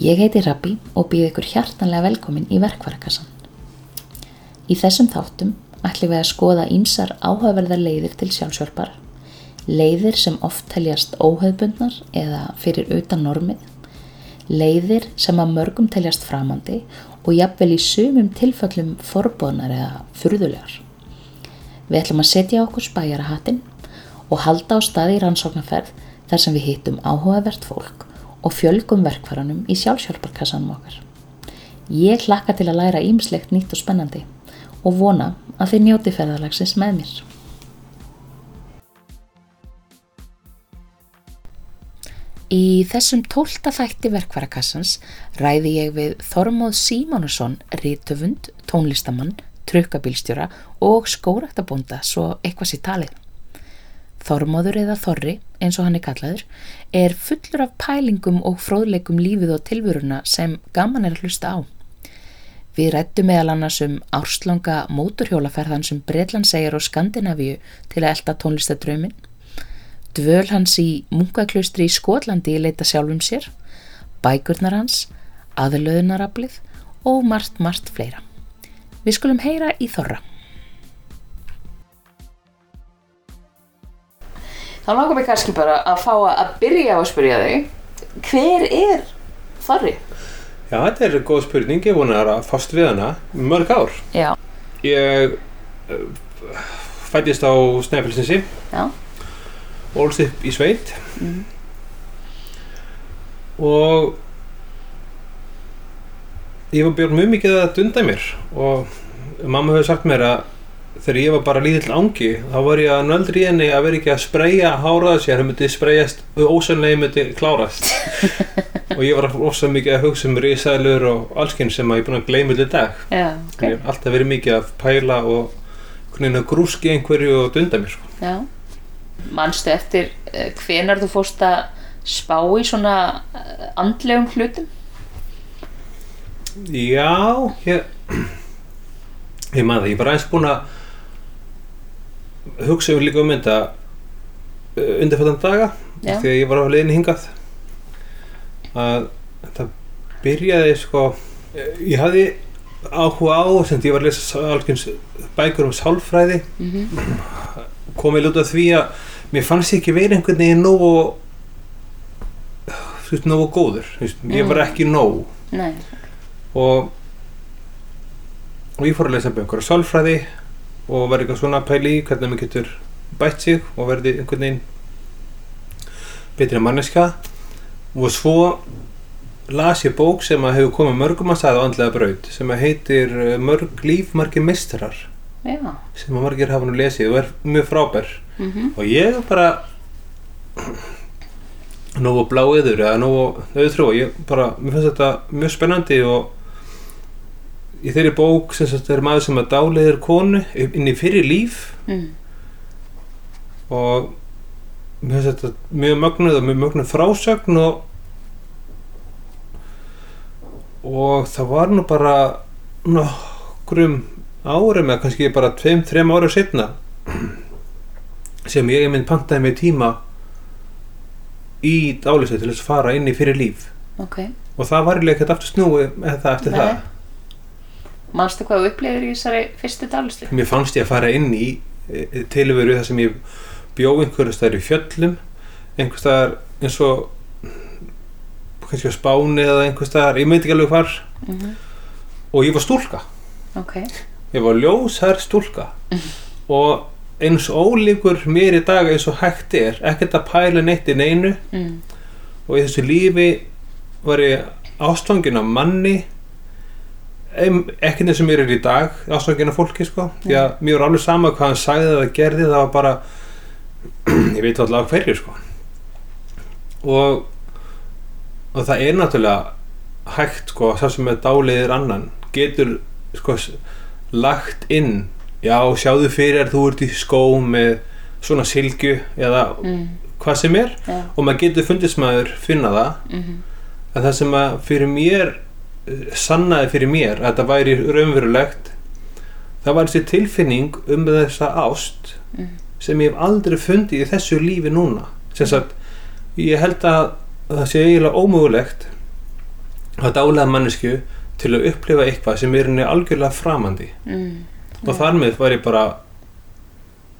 Ég heiti Rabbi og býð ykkur hjartanlega velkomin í verkvarakassan. Í þessum þáttum ætlum við að skoða ímsar áhugaverðar leiðir til sjálfsjálfar, leiðir sem oft teljast óhauðbundnar eða fyrir utan normið, leiðir sem að mörgum teljast framandi og jafnvel í sumum tilfellum forbóðnar eða furðulegar. Við ætlum að setja okkur spæjarahattinn og halda á staði í rannsóknarferð þar sem við hittum áhugavert fólk og fjölgum verkvaranum í sjálfsjálfarkassanum okkar. Ég hlakka til að læra ímslegt nýtt og spennandi og vona að þið njóti ferðarlagsins með mér. Í þessum tólta þætti verkvarakassans ræði ég við Þormóð Símanusson, rítöfund, tónlistamann, trukkabílstjóra og skóraktabonda svo eitthvað sér talið. Þormóður eða Þorri, eins og hann er kallaður, er fullur af pælingum og fróðleikum lífið og tilvöruna sem gaman er að hlusta á. Við rættum meðal annars um árslanga móturhjólaferðan sem Breitland segir á Skandinavíu til að elda tónlistadraumin, dvöl hans í munkaklaustri í Skotlandi í leita sjálfum sér, bækurnar hans, aðlöðunarablið og margt, margt fleira. Við skulum heyra í Þorra. Þá langar mér kannski bara að fá að byrja á að spyrja þig Hver er Þorri? Já, þetta er góð spurning, ég vonar að fást við hana mörg ár. Já, Ég uh, fættist á Snæfellsinsi, ólst upp í sveit Mhm. og ég var björn mjög mikið að dunda mér og mamma hefur sagt mér að þegar ég var bara lítill ángi þá var ég að nöldri henni að vera ekki að spreyja háraða sér, það myndi spreyjast ósönlega myndi klárast og ég var ósað mikið að hugsa um risaðlur og allskinn sem að ég er búin að gleyma allir dag já, okay. alltaf verið mikið að pæla og grúski einhverju og dunda mér sko. já Manstu eftir uh, hvenar þú fórst að spá í svona uh, andlegum hlutum? Já, ég ég maður ég var aðeins búin að hugsa um líka um þetta uh, undirfættan daga Já. þegar ég var á leiðinni hingað. Að þetta byrjaði sko ég hafði áhuga á sem ég var að lesa algjörns bækur um sálfræði. Mm komið lúta því að mér fannst ég ekki verið einhvern veginn nógu þú veist, nógu góður. Þú veist, ég var ekki nóg. Nei, og og ég fór að lesa bökur á sálfræði og var eitthvað svona að pæla í hvernig maður getur bætt sig og verði einhvern veginn betri manneska og svo las ég bók sem að hefur komið mörgum að staða á andlega braut sem að heitir eh, Mörg líf, margir mistrar já. Sem að margir hafa nú lesið og er mjög frábær. Mm og ég bara nógu bláiður eða nógu auðtrú og ég bara, mér finnst þetta mjög spennandi og í þeirri bók sem sagt er maður sem að dáliðir konu inn í fyrir líf mm. og mér finnst þetta mjög mögnuð og mjög mögnuð frásögn og og það var nú bara nokkrum árum eða kannski bara tveim, þrem árum setna sem ég mynd pantaði mig tíma í dálisveit til þess að fara inn í fyrir líf Ok og það var eiginlega ekkert aftur snúi með það eftir Nei. það Manstu hvað þú upplifir í þessari fyrstu dalislu? mér fannst ég að fara inn í e, tilveru þar sem ég bjó einhverju staðar í fjöllum einhver staðar eins og kannski á Spáni eða einhver staðar, ég veit ekki alveg hvar. Mm og ég var stúlka. Ok. Ég var ljósær stúlka. Og eins ólíkur mér í dag eins og hægt er ekkert að pæla neitt í neinu. Mm. og í þessu lífi var ég ástfangin af manni ekki eins og mér er í dag ástfangin af fólki sko. Því að mér var alveg sama hvað hann sagði eða gerði það var bara ég veit alltaf hverju sko. Og og það er náttúrulega hægt sko sá sem er dáliðir annan getur sko lagt inn já sjáðu fyrir þú ert í skó með svona silgu eða Mm. hvað sem er. Já. Og maður getur fundist maður finna það. Mm en það sem að fyrir mér sannaði fyrir mér að þetta væri raunverulegt það var þessi tilfinning um þessa ást Mm. sem ég hef aldrei fundið í þessu lífi núna sem sagt ég held að það sé eiginlega ómögulegt að dálega mannesku til að upplifa eitthvað sem er henni algjörlega framandi mm. og þar með var ég bara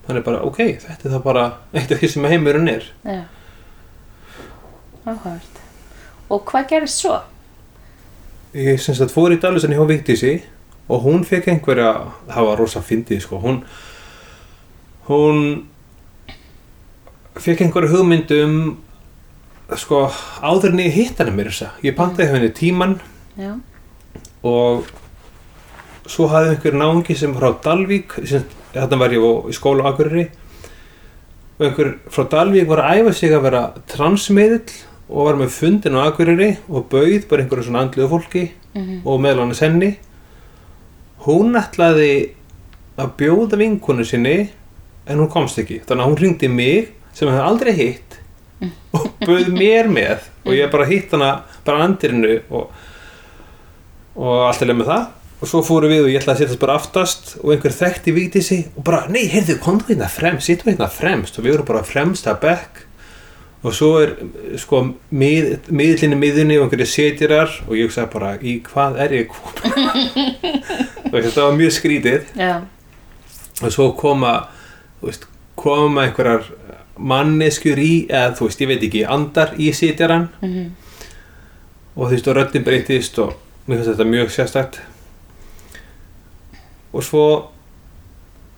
þannig bara, ok, þetta er það bara eitt af því sem heimurinn er Já. Áhugavert. Og hvað gerist svo? Ég sem sagt fór í Dalusan hjá Vigdísi og hún fekk einhverja það var rosa fyndið sko hún hún fekk einhverja hugmynd um sko áður en ég hitt henni mér þess að ég pantaði henni tíman Já. og svo hafði einhver náungi sem frá Dalvík þetta var ég í skóla á Akureyri og einhver frá Dalvík var að æfa sig að vera transmiðill og var með fundin á Akureyri og bauð bara einhverju svona andluðu fólki Mm og meðal annars henni. Hún ætlaði að bjóða vinkonu sinni en hún komst ekki. Þannig að hún ringdi mig sem hefði aldrei hitt og bauð mér með. Og ég bara hitt hana bara á andirinu og, og allt er leið með það. Og svo fórum við og ég ætlaði að setjast bara aftast og einhver þekkti víti sig og bara, nei, heyrðu, komdu hérna fremst sittum hérna fremst. Og við vorum bara fremst að bekk og svo er sko mið, miðlinni miðunni og einhverju setjarar og ég sagði bara í hvað er ég þetta var mjög skrítið. Já. og svo koma þú veist, koma einhverjar manneskjur í eða þú veist, ég veit ekki, andar í setjaran Mm og þú veist, og röddin breytist og mér finnst þetta mjög sérstætt og svo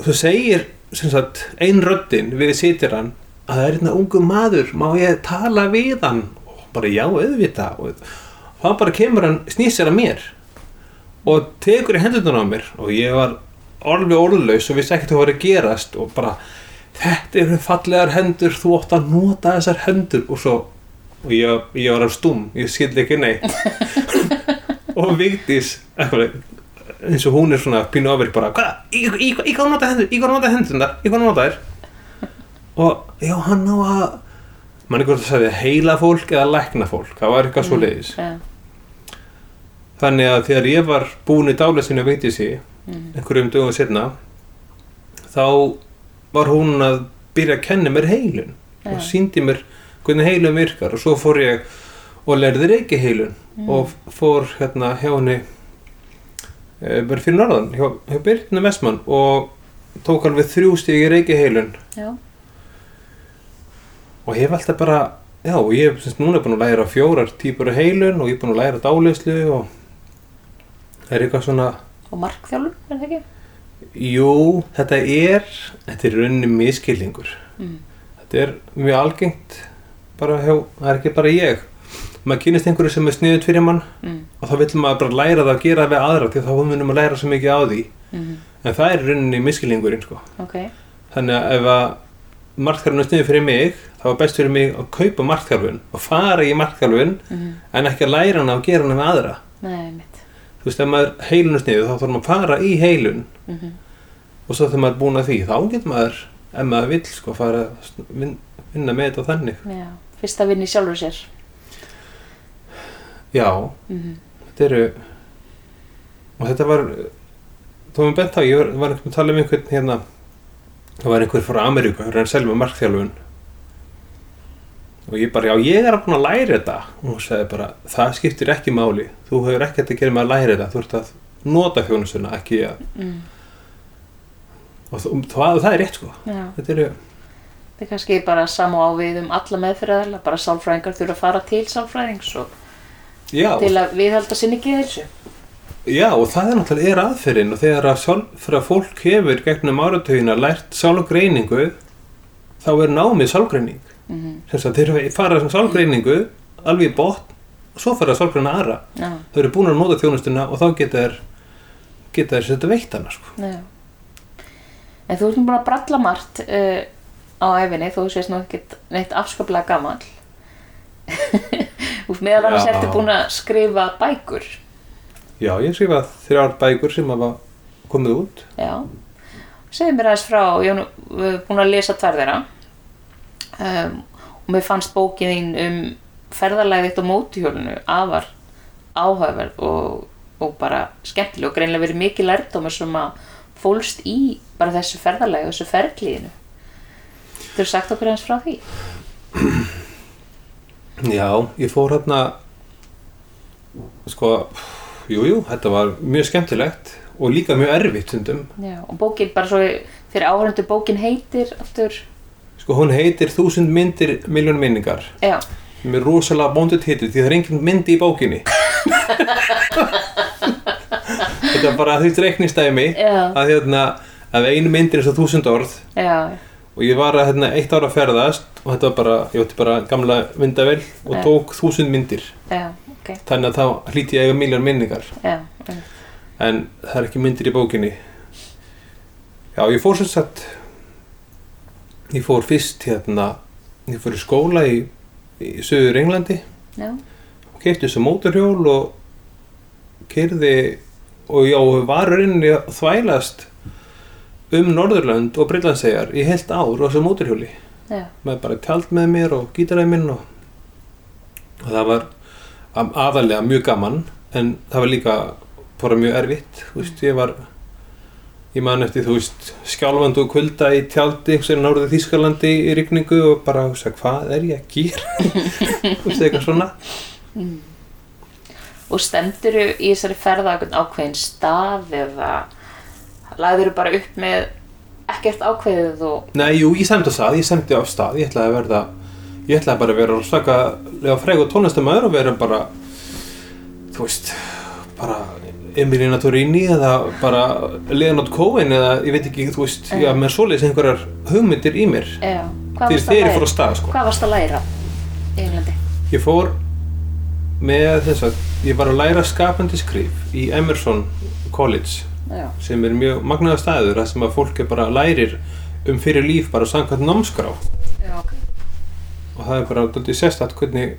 svo segir sem sagt, ein röddin við setjaran að það er hérna ungu maður má ég tala við hann? Og bara já, auðvita og þá bara kemur hann, snýr sér að mér og tekur í hendurnar á mér og ég var orðið orðlaus og vissi ekkert hvað var að gerast og bara þetta eru fallegar hendur þú átt að nota þessar hendur. Og svo og ég, ég var af stúm, ég skildi ekki nei og Vigdís eins og hún er svona pínu áverk bara, hvað, í, í, í, í hvað nota hendur? Í hvað nota hendur í hvað nota þér og já, hann á að mann ykkur að sagði heila fólk eða lækna fólk, það var eitthvað svo leiðis Já. þannig að þegar ég var búin í dálesinu að Vigdísi Mm. einhverjum dögum setna þá var hún að byrja að kenna mér heilun Já. og síndi mér hvernig heilun virkar og svo fór ég og lærði reiki heilun Mm. og fór hérna hjá henni e, bara fyrir norðan hjá, hjá Byrna Vestmann og tók alveg þrjú stig í reiki heilun Já. Og hef alltaf bara já, og ég hef núna búin að læra fjórar típur af heilun og ég er búin að læra dálislu og það er eitthvað svona Og markþjálfur, er það ekki? Jú, þetta er þetta er rauninni miskilningur Mm. þetta er mjög algengt bara hjá, það er ekki bara ég maður kynist einhverju sem er sniðut fyrir mann Mm. og þá vill maður bara læra það að gera við aðra því þá munum maður læra svo mikið á því Mm. en það er rauninni miskilningurinn sko. Ok. þannig að ef að markþjálfun er sniðut fyrir mig þá er best fyrir mig að kaupa markþjálfun og fara í markþjálfun Mm. en ekki að læra hana og gera hana við aðra. Nei, þú veist, ef maður heilun er sniðut þá þarf maður að fara í heilun. Mm og svo þegar maður er búin að því þá getur maður, ef maður vill sko, fara að vin- vinna með þetta þannig. Já. Fyrst að vinna í sjálfur sér. já, Mm þetta eru og þetta var þú erum bent á, ég var, var að tala um einhvern hérna, það var einhver frá Ameríku, hann selma markþjálfun og ég bara, já ég er að búin að læra þetta. Og hún sagði bara, það skiptir ekki máli. Þú hefur ekkert að gera með að læra þetta. Þú ert að nota þjónustuna, ekki að Mm. og það, það, er rétt sko. Já. þetta Það er kannski bara sama á við um alla meðferðarlega, bara sálfræðingar þurfa að fara til sálfræðings og já, til að viðhalda sinni geðilsu. Já, og það er náttúrulega er aðferðin. Og þegar að sálfra fólk hefur gegnum áratögina lært sálgreiningu þá er námið sálgreining Mm sem sagt þeir fara sem sálgreiningu alveg í botn og svo fara sálgreina aðra Já, þau eru búin að nota þjónustuna og þá geta þær geta þær setja veitt hana sko. já. En þú ert nú búin að bralla margt uh, á æfinni, þú sést nú ekki neitt afskaplega. Þú ert meðal annars ertu búin að skrifa bækur. Já, ég skrifa þrjár bækur sem hafa komið út Já. Segðu mér aðeins frá, ég hef uh, búin að lesa tvær þeirra um, og mér fannst bókin þín um ferðalagið þitt á mótuhjólinu afar áhugaverð og, og bara skemmtileg og greinlega verið mikið lærdómur sem að fólst í bara þessu ferðalagi og þessu ferðlíðinu. Þú sagt okkur eins frá því? Já, ég fór hérna sko, jú, jú, þetta var mjög skemmtilegt og líka mjög erfitt stundum. Já, og bókin bara svo fyrir áhörundu bókin heitir aftur, Sko, hún heitir Þúsund myndir, miljón minningar. já, Með rosalega bóndið titil því það er engin myndi í bókinni. þetta er bara því reiknistæmi Já. að hérna, að einu myndir er svo þúsund orð já, og ég var að hérna, eitt ára að ferðast og þetta var bara, ég átti bara gamla myndavel og Já. tók þúsund myndir já, ok, þannig að þá hlíti ég eiga miljón minningar já, já, en það er ekki myndir í bókinni já, ég fór sem sagt ég fór fyrst hérna ég fór í skóla í, í söður Englandi. Já, og keipti þessu mótorhjól og keirði og já, var rauninni að þvælast um Norðurlönd og Brillandsegjar í heilt ár á þessu mótorhjóli. Já, með bara tjald með mér og gítaræði minn og, og það var aðalega mjög gaman en það var líka bara mjög erfitt þú veist, ég var ég man eftir, þú veist, skjálfandu og kulda í tjaldi, þú veist, náruðu Þískalandi í rigningu og bara, þú veist, hvað er ég að gera? Þú veist, eitthvað svona. Og stendur í þessari ferða ákveðin stað eða lagður bara upp með ekkert ákveðið og Nei, jú, ég semdi á stað, ég semdi á stað, ég ætlaði að verða, ég ætlaði bara að vera svakalega freg og tónlistamæður og vera bara, þú veist, bara Emilina Torini eða bara Leonard Cohen eða ég veit ekki, þú veist, já, með svoleiðis einhverjar hugmyndir í mér fyrir að ég læra? fór á stað, sko. Hvað varst að læra í Englandi? Ég fór með þess að, ég var að læra skapandi skrif í Emerson College Já, sem er mjög magnaða staður þar sem að fólk er bara lærir um fyrir líf bara samkvæmt námskrá já, ok. og það er bara sérstætt hvernig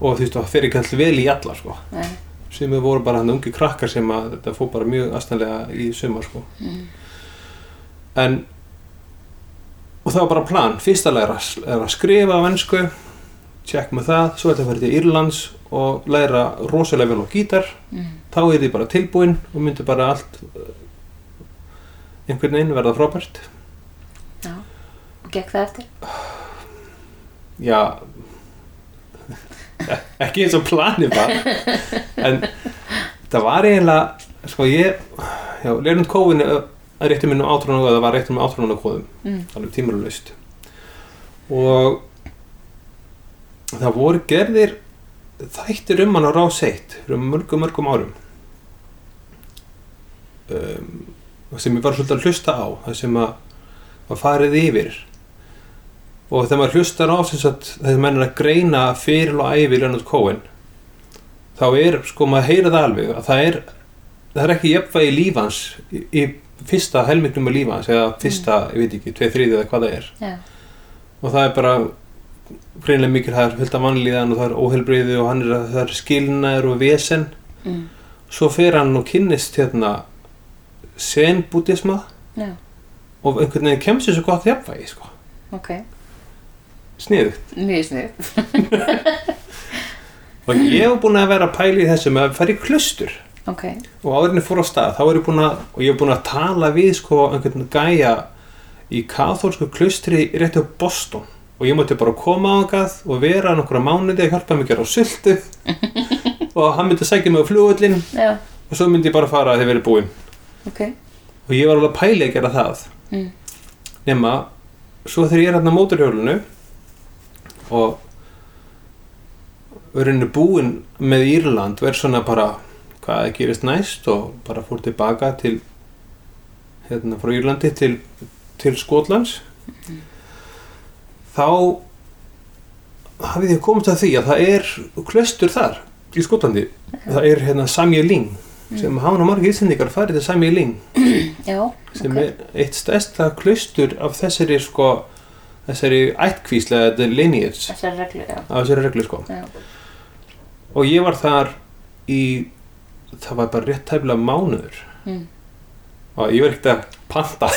og þú veist það fer ekki alltaf vel í alla sko Nei, sem við voru bara hann ungi krakkar sem að þetta fór bara mjög aðstæðlega í sumar sko. En og það var bara plan, fyrsta læra er að skrifa á ennsku tjekk með það, svo ætla að fara til Írlands og læra rosalega vel á gítar. Mm. þá er þið bara tilbúin og myndi bara allt einhvern veginn verða frábært. Já, og gekk það eftir? já ekki eins og planið var. En það var eiginlega sko ég já, Leonard Cohen er er rétti minn um og það var rétti minn um átrónu kóðum Mm. alveg tímarulaust og það voru gerðir þættir um hann á rás 1 fyrir mörgum mörgum árum. Um, sem ég var svolítið að hlusta á það sem að var farið yfir og þegar maður hlustar á sagt, þegar maður er að greina fyrir og æfi Leonard Cohen þá er, sko, maður heyra það alveg að það er, það er ekki jafnvægi lífans í, í fyrsta helmingnum af lífans eða fyrsta, ég veit ekki, tveið þriðið eða hvað það er. Já, og það er bara greinlega mikil, það er fullt af mannlíðan og það er óheilbriði og hann er, það er skilnaður og vesen. Mm. svo fer hann og kynnist hérna zen-búdisma já, og einhvern veginn kemst þessu gott jafnvægi sko. ok, sniðugt. Mjög snið. og ég hef búin að vera að pæla í þessu með að fara í klustur Ok, og áðurinn fór á stað þá er ég búin að, og ég hef búin að tala við sko einhvern gæja í kathólsku klustri rétti á Boston. Og ég múti bara koma á það og vera nokkra mánuði að hjálpa mig að gera á sultu. Og hann myndi sækja mig á flugullin já, og svo myndi ég bara fara að þið verið búinn ok, og ég var alveg að í að gera það. Mm. nema svo þegar ég er hérna á móturhjólinu og verðinu búinn með Írland verð svona bara hvað gerist næst? Og bara fór tilbaka til hérna frá Írlandi til, til Skotlands. Þá hafið ég komist að því að það er klöstur þar í Skotlandi. Það er hérna Samja Ling sem hafa nú margir íslendingar farið til Samja Ling já, sem ok, er eitt stærsta klaustur af þessari sko þessari ættkvísla eða lineage. Þessar reglu, já, af þessari reglu sko. Já, og ég var þar í það var bara rétt tæfla mánuður. Mm. og ég var ekkert að panta.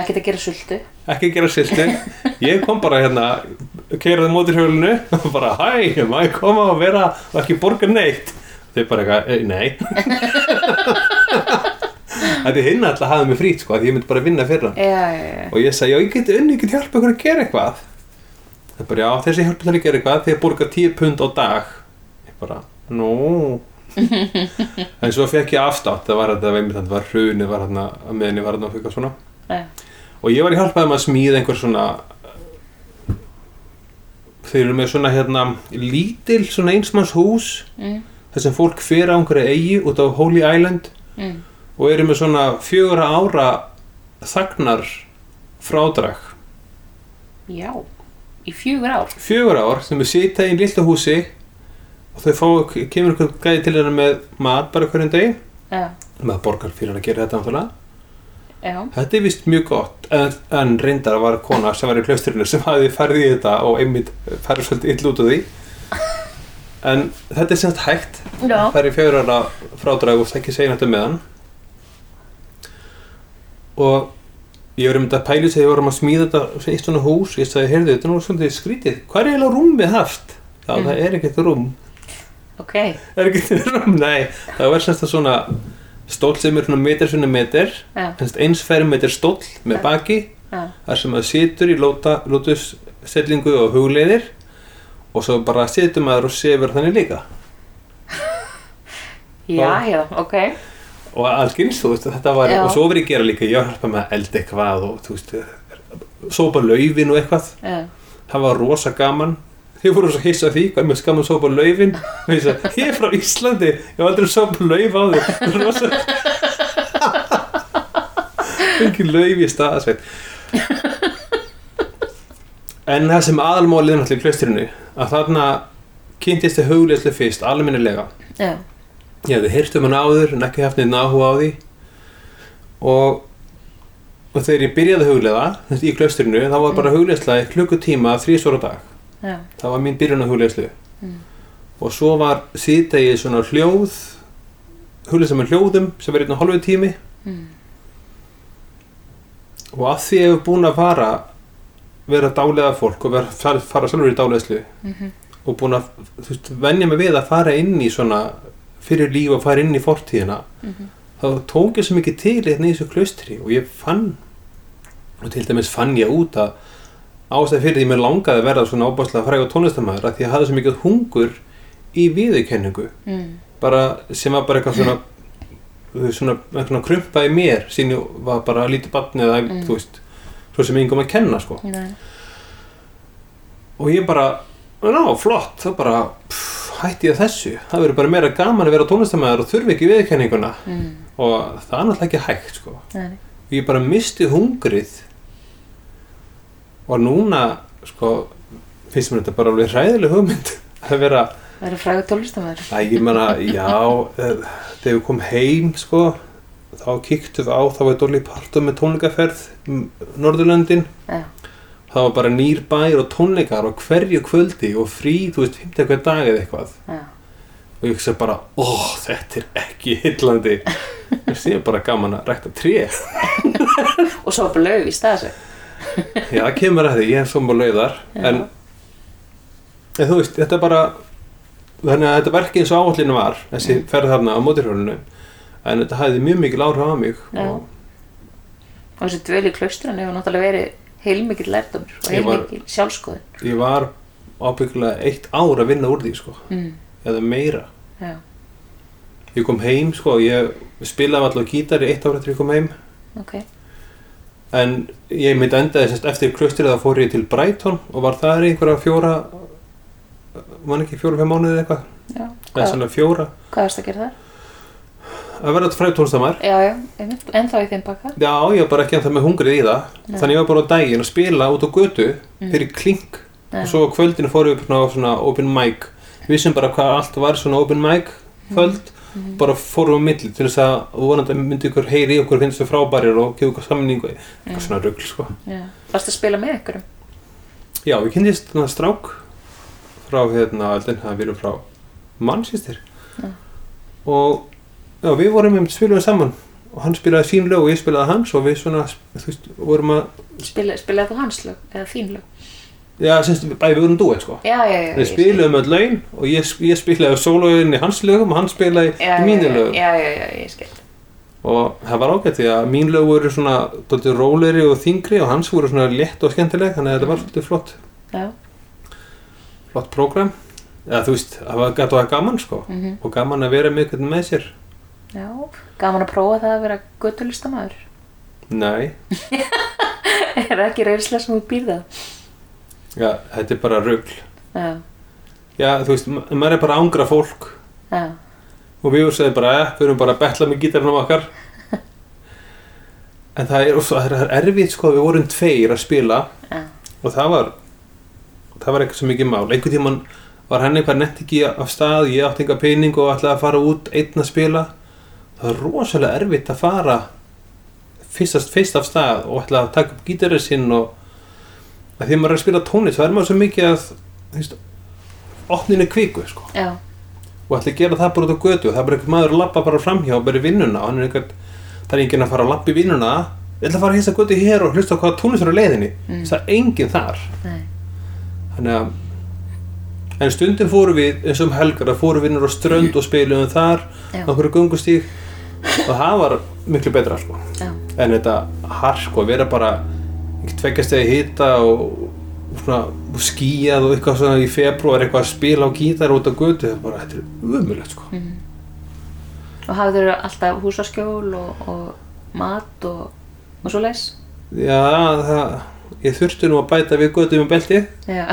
Ekkert að gera sultu, ekki að gera sýstin ég kom bara hérna keiraði mótir hjólinu og bara hæ, ég koma og vera og ekki borga neitt? Þau bara eitthvað, "Eh, nei þetta er hinn alltaf að hafa mig frýtt sko því ég myndi bara vinna fyrir hann. Já, já, já, og ég sagði, já ég geti unni, ég geti hjálpa ykkur að gera eitthvað. Það er bara, já þessi hjálpa þér að gera eitthvað þegar borga 10 pund á dag. Ég bara, nú. En svo fekk ég afstátt það var þetta veimið það var hrunið var hérna meðinni var hérna og fyrir svona. Og ég var í hjálpaði með að smíða einhver svona þeir eru með svona hérna lítil svona einsmanns hús Mm. þar sem fólk fer á einhverju eigi út á Holy Island. Mm. Og eru með svona fjögur ára þagnar frádrag. Já, í fjögur ár. fjögur ár sem við sita í lilla húsi og þau fá, kemur einhver gæði til þeirra með mat bara hverjum degi. Já, maður borgar fyrir að gera þetta náttúrulega. Já, þetta er vist mjög gott en, en reyndar var kona sem var í klausturinu sem hafði farið í þetta og einmitt farið svolítið ill út úr því. En þetta er semst hægt. Það er í fjögur ára frádrag og það ekki segja þetta með hann og ég var um þetta að pæli þegar ég vorum að smíða þetta í svona hús. Ég sagði, heyrðu, þetta er nú svolítið skrítið. Hvað er eiginlega rúmið haft? Já, Mm. það er ekkert rúm. Ok, er ekkert rúm, nei. Það var semst að svona stóll sem er svona meter svona meter. Semst eins fermeter stóll með Ja. baki já, þar sem maður situr í lóta, lótusstellingu og hugleiðir. Og svo bara situr maður og sefur þannig líka. Já, já, ok. Og algjörns, þú veist, þetta var Já. og svo verið að gera líka, ég að hjálpa með að elda eitthvað og þú veist, sópa laufin og eitthvað, Já, það var rosa gaman. Þið voru svo hissa því, hvað er með skaman sópa laufin? Og ég sagði, ég er frá Íslandi ég var aldrei sópa lauf á þig rosa ekki lauf í staðasveit en það sem aðalmálið náttúrulega í klausturinu að þarna kynntist þið hugleyslu fyrst, almennilega. Já, ég hefði heyrt um hann áður en ekki haft neitt áhuga á því og, og þegar ég byrjaði að huglega í klausturinu þá var bara hugleysla í klukkutíma þrísvara dag já, það var mín byrjun að hugleyslu Mm. og svo var síðdegið svona hljóð hugleysla með hljóðum sem verið einn og hálfu tími mm. og að því ég hef búin að fara vera dálega fólk og vera, fara, sjálfur í dálegslu Mhm. og búin að veist, venja mig við að fara inn í svona fyrir líf og fara inn í fortíðina Mhm. þá tók ég svo mikið til hérna í þessu klaustri og ég fann og til dæmis fann ég út að ástæði fyrir því mér langaði að verða svona ábærslega fræg og tónlistamæður að því ég hafði svo mikið hungur í viðurkenningu Mm. bara sem var bara eitthvað svona svona, svona krumpa í mér sín ég var bara lítið barn eða Mm. þú veist, svo sem engum að kenna sko og ég bara, ná, flott þá bara, pff, hætti ég þessu það verður bara meira gaman að vera tónlistamæður og þurfi ekki viðurkenninguna Mm. og það er náttúrulega ekki hægt sko Nei. ég bara misti hungrið og núna sko finnst mér þetta bara alveg hræðileg hugmynd að vera Það eru frægur tónlistamæður. að ég menna, já eh, þegar við komum heim sko þá kíktum við á, þá var Dolly Parton með tónleikaferð Norðurlöndin Já, það var bara nýr bær og tónleikar og hverju kvöldi og frí, þú veist, 50 hver dag eða eitthvað já, og ég hugsa bara, ó, þetta er ekki hillandi þessi er bara gaman að rækta tré og svo bara lauf í staðsveg. Já, það kemur að því, ég hef svona lauðar Já. en, en þú veist, þetta er bara þannig að þetta ekki eins og áallinu var þessi ferð þarna á mótirhjólinu en þetta hæði mjög mikil áhrif á mig Já. og Og þessi dvöl í klaustrun hefur náttúrulega verið heilmikill lærdumur og heilmikill sjálfskoðun. ég var ábyggilega eitt ár að vinna úr því sko, Mm. eða meira Já, ég kom heim, sko, ég spilaði alltaf gítar í eitt ár eftir ég kom heim ok. en ég myndi endaði semst eftir klaustrið þá fór ég til Brighton og var þar í einhverja fjóra man ekki fjóra, fimm mánuði eða eitthvað eða svona fjóra hvað varst að gera þar? Að verða fræð tónlistamær Já, já, ennþá í þeim pakka. Já, ég var bara ekki ennþá með hungrið í það Nei. Þannig ég var bara á daginn að spila út á götu Mm. fyrir klink Já. og svo á kvöldinu fórum við svona, svona open mic Við vissum bara hvað allt var svona open mic kvöld Mhm. bara fórum við á milli til þess að vonandi myndi ykkur heyri í okkur finnst við frábærir og gefa ykkur samningu eitthvað svona rugl sko. Varst að spila með ykkurum? Já, við kynnist þarna strák frá hérna, það við erum frá mannsýstir og já, við vorum um spilum saman og hann spilaði sín lög og ég spilaði hans og við svona, þú veist, vorum að Spila, spilaði þú hans lög eða þín lög? Já, semst, bæði við vorum dúið, sko. Já, já, já. Við spiluðum öll laun og ég, ég spilaði sólóin í hans lögum og hann spilaði í mínu lögum. Já, já, já, ég skil. Og það var ágætt því að mín lög voru svona dóltið róleri og þingri og hans voru svona létt og skemmtileg, þannig að þetta var svolítið flott, Já, flott prógram. eða þú veist, það var gætt og það gaman sko Mhm. og gaman að vera með með sér Já, gaman að prófa það að vera göttulistamæður. nei, er ekki reynsla sem þú býrða? já, þetta er bara rugl. Já, já, þú veist, ma- maður er bara ángra fólk. Já, og við vorum segið bara, eh, við erum bara að betla með gítarnum okkar. En það er, það er, er erfitt sko, við vorum tveir að spila. Já, og það var það var eitthvað svo mikið mál. Einhvern tímann var hann eitthvað nett ekki af stað ég átti enga pening og ætlaði að fara út einn að spila það er rosalega erfitt að fara fyrst, fyrst af stað og ætla að taka upp gítarið sinn og að því maður er að spila tónlist þá er maður svo mikið að veist, opninu kviku sko. Og ætla að gera það bara út á götu. Það er bara einhver maður að labba bara framhjá og bara í vinnuna og hann er einhvern, það er enginn að fara að labba í vinnuna. Ég ætla að fara að hissa götu hér og hlusta hvaða tónlist er á leiðinni. Mm. það er enginn þar. Nei, þannig að en stundum fórum við eins og um helgar að fórum við niður á strönd og spilum þar á okkur gungustíg og það var miklu betra sko. en þetta har sko að vera bara tveggjast eða hita og, og svona skýjað og eitthvað svona í februar eitthvað að spila á gítar út á götu er bara, þetta er umulegt sko. Og hafðu þau alltaf húsaskjól og, og mat og, og svo leis? já, það ég þurfti nú að bæta við götu með belti. Já,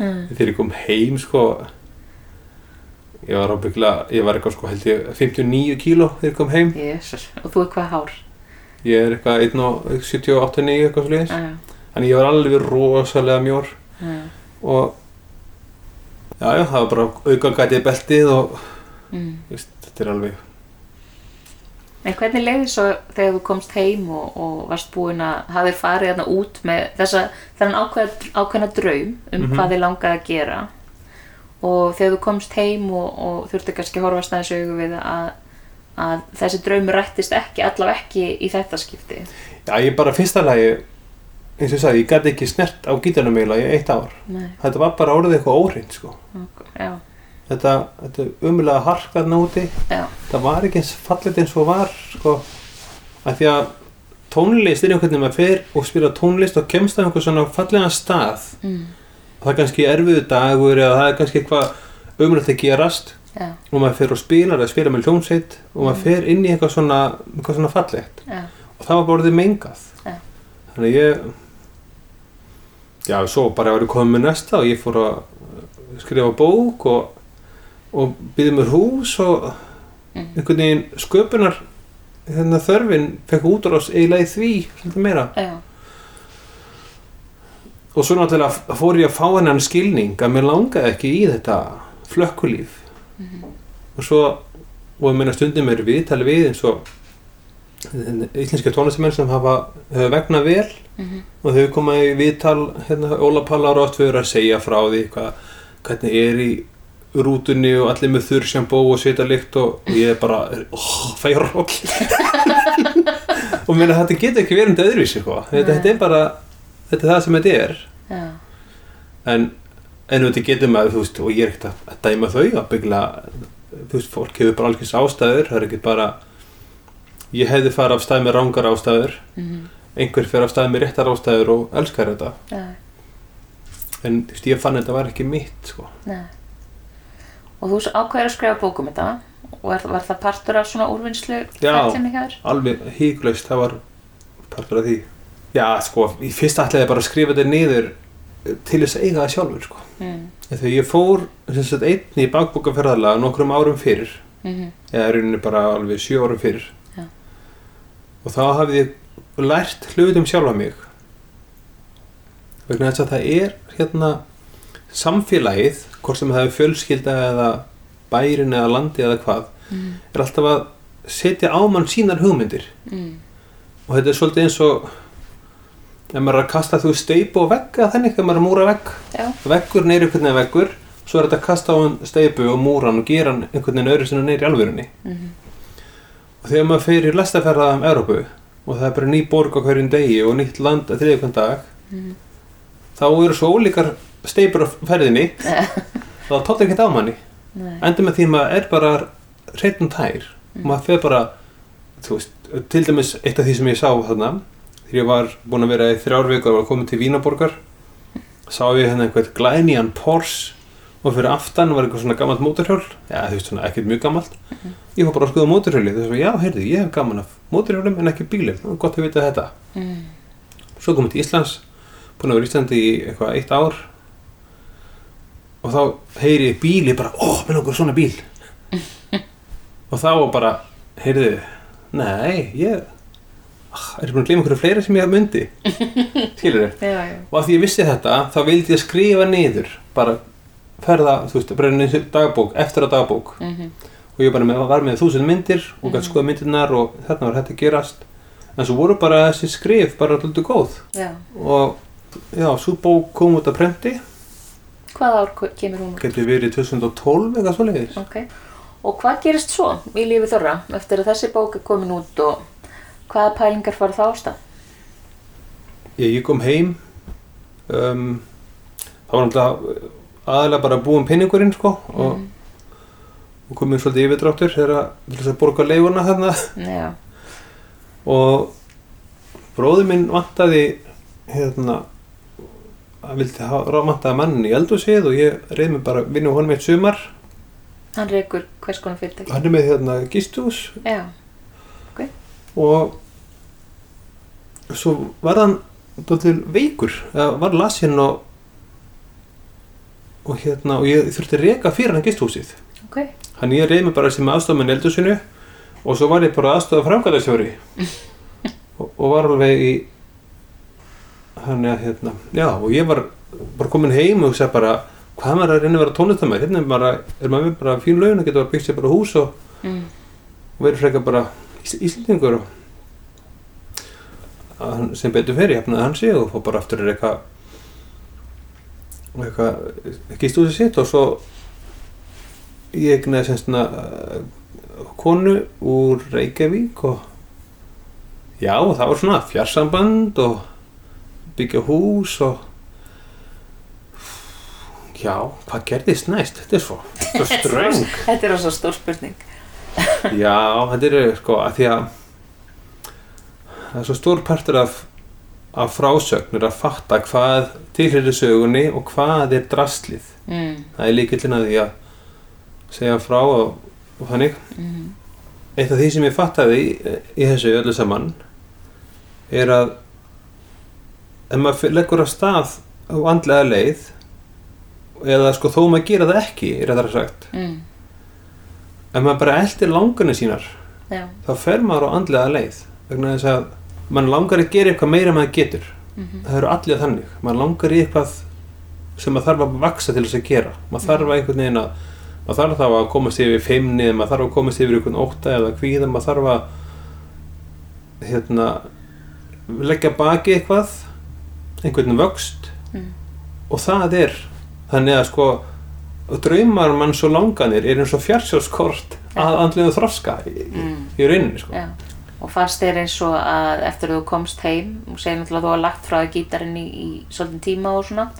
þegar ég kom heim sko ég var ábyggla ég var eitthvað sko held ég 59 kíló þegar ég kom heim jésus, og þú er hvað hár? ég er eitthvað 1,78-9 eitthvað Já, já, þannig ég var alveg rosalega mjór já, og já já það var bara auka gætið beltið og mm. veist, þetta er alveg En hvernig leiði svo þegar þú komst heim og, og varst búin að hafið farið út með þessa, þennan ákveð, ákveðna draum um Mhm. hvað þið langaði að gera og þegar þú komst heim og, og þurfti kannski að horfast aðeins augu við að, að þessi draumur rættist ekki, allavega ekki í þetta skipti. já ég bara fyrsta lagi eins og ég sagði, ég gæti ekki snert á gítarnum eiginlega í eitt ár. Nei, þetta var bara orðið eitthvað óhreint sko. Þetta, þetta umulega harkarna úti já, það var ekki eins fallet eins og var sko. Að því að tónlist er einhvern veginn maður fer og spila tónlist og kemst á einhver svona fallega stað. Mm, það er kannski erfiðu dagur eða það er kannski eitthvað umrætt að gerast já, og maður fer og spilar eða spila með hljómsveit og maður fer inn í eitthvað svona, eitthvað svona fallegt. Já, og það var bara orðið mengað. Já. þannig ég já, svo bara var ég komið með næsta og ég fór að skrifa bók og, og byggði mér hús og Mm. einhvern veginn sköpunar hérna þörfin fekk útrás eiginlega í því svolítið meira og svo náttúrulega fór ég að fá hennan skilning að mér langaði ekki í þetta flökkulíf. Og svo og meina stundum er við tala við eins og íslenski tónlistamenn sem hafa, vegna vel mhm, og þau koma í viðtal hérna, Óla Pallar oft fyrir að segja frá því hvað, hvernig er í rútunni og allir með þurrsjambó og svita lykt og, ég er bara oh, færa roll. Og meina þetta getur ekki verið um þetta öðruvísi sko. þetta, þetta er bara þetta er það sem þetta er. Já, en, en þetta getur maður þú veist, og ég er ekkert að, dæma þau að byggla þú veist, fólk hefur bara alveg ástæður það er ekki bara ég hefði farið af stað með rángar ástæður mhm, einhver fyrir af stað með réttar ástæður og elskar þetta. Já, en þú veist, ég fann þetta var ekki mitt sko. Og þú ákveður að skrifa bókum þetta og var, var það partur af svona úrvinnslu Já. alveg híklaust, það var partur af því já, sko, í fyrst ætlaði ég bara að skrifa þetta niður eh, til þess að eiga það sjálfur sko. Mm, þegar ég fór sagt, einn í bakbókaferðalega nokkrum árum fyrir mhm, eða í rauninni bara alveg sjö árum fyrir Já. og þá hafði ég lært hlutum sjálfa mig. Vegna þess að það er hérna samfélagið hvort sem það er fjölskylda eða bærin eða landi eða hvað mm, er alltaf að setja á mann sínar hugmyndir. Mm, og þetta er svolítið eins og ef maður er að kasta þú steipu og vegga þannig ef maður er að múra vegg. Veggur neyri einhvern veginn veggur svo er þetta að kasta á hann steipu og múra hann og gera hann einhvern veginn öðru sinna neyri alvörunni. Mhm, og þegar maður fer í lestaferða um Európu og það er bara ný borg á hverjum degi og nýtt land að þriðja hvern dag mhm, þá eru svo ólíkar steipur á ferðinni þá tótt ekkert á manni. Endur með því að maður er bara hreitn tær. Og maður fer bara veist, til dæmis eitt af því sem ég sá þarna þegar ég var búinn að vera í þrjár vikur og var komin til Vínaborgar sá ég hérna einhvern glænýjan Porsche og fyrir aftan var eitthvað svona gammalt mótorhjól. Já þú veist svona ekkert mjög gammalt ég fór bara að skoða mótorhjóli þess að já heyrðu ég hef gaman af mótorhjólum en ekki bílum. Er gott að vita þetta. Mm. svo komum til Íslands búin að vera í Íslandi í eitthvað eitt ár. Og þá heyri ég bíl ég bara, ó, með okkur svona bíl. Og þá bara heyrðu, nei ég ah, er búin að gleyma einhverju fleira sem ég myndi skilur já, og að því ég vissi þetta þá vildi ég skrifa niður bara ferða, þú veist, brenna eins dagbók eftir að dagbók. Mhm, og ég bara með, var með þúsund myndir og gæti skoða myndirnar og þarna var þetta gerast. En svo voru bara þessi skrif bara alltaf góð. Já. Og já, svo bók kom út að prenti. Hvað ár kemur hún út? geti verið 2012 eitthvað svo leiðis ok, og hvað gerist svo í lífi þorra eftir að þessi bók er komin út og hvaða pælingar fara þá ástað? ég, ég kom heim um, það var náttúrulega aðalega bara búin pinningurinn sko og, Mhm. og komið svolítið yfirdráttur þegar að, þess að borga leifuna þarna. Já, og bróði minn vantaði hérna að vildi vantaði mann í eldhúsið og ég reyði mig bara að vinna honum eitt sumar. Hann reykur hvers konar fyrirtæki? Hann er með hérna gistús já, og svo var hann veikur. Var lasinn og og hérna og ég þurfti að reka fyrir hann gistúsið ok. Hann ég reyði mig bara sem aðstofamenn í eldhúsinu og svo var ég bara aðstofa framkvæmdastjóri. Og, og var alveg í hann er hérna já og ég var bara komin heim og sagði bara hvað maður að reyna að vera tónlistamæður hérna er, bara, er maður bara fín laun og getur að byggja sér bara hús og, mm. og verið frekar bara íslendingur. Sem betur fyrir hefnaði hann sig og fór bara aftur eitthvað gist úr sér sitt og svo ég egnaði sem svona uh, konu úr Reykjavík og já og það var svona fjarsamband og byggja hús og já, hvað gerðist næst? Þetta er svo, svo ströng. þetta er ós stór spurning Já, þetta er sko að því að það er svo stór partur af, af frásögnur að fatta hvað tilheyrir sögunni og hvað er drastlið. mm. Það er líkillin að því að segja frá og, og þannig. Mm. Eitt af því sem ég fattaði í, í þessu öllu saman er að ef maður leggur af stað á andlega leið eða sko þó maður gera það ekki, er það sagt. Mm. Ef maður bara eldir langarnir sínar já, þá fer maður á andlega leið vegna þess að mann langar að gera eitthvað meira en maður getur. Mhm. það eru allir þannig. Mann langar í eitthvað sem maður þarf að vaksa til þess að gera. Maður þarf að einhvern veginn að maður þarf þá að komast yfir feimni eða maður þarf að komast yfir einhvern ótta eða kvíða maður þarf að hérna leggja baki eitthvað einhvern vöxt. Mm. og það er þannig að sko draumar mann svo langanir er eins og fjarsjóskort að andlega þroska í, Mm. í rauninni sko já og fannst þér eins og að eftir að þú komst heim og segir náttúrulega að þú har lagt frá gítarinn í, í svolítið tíma og svona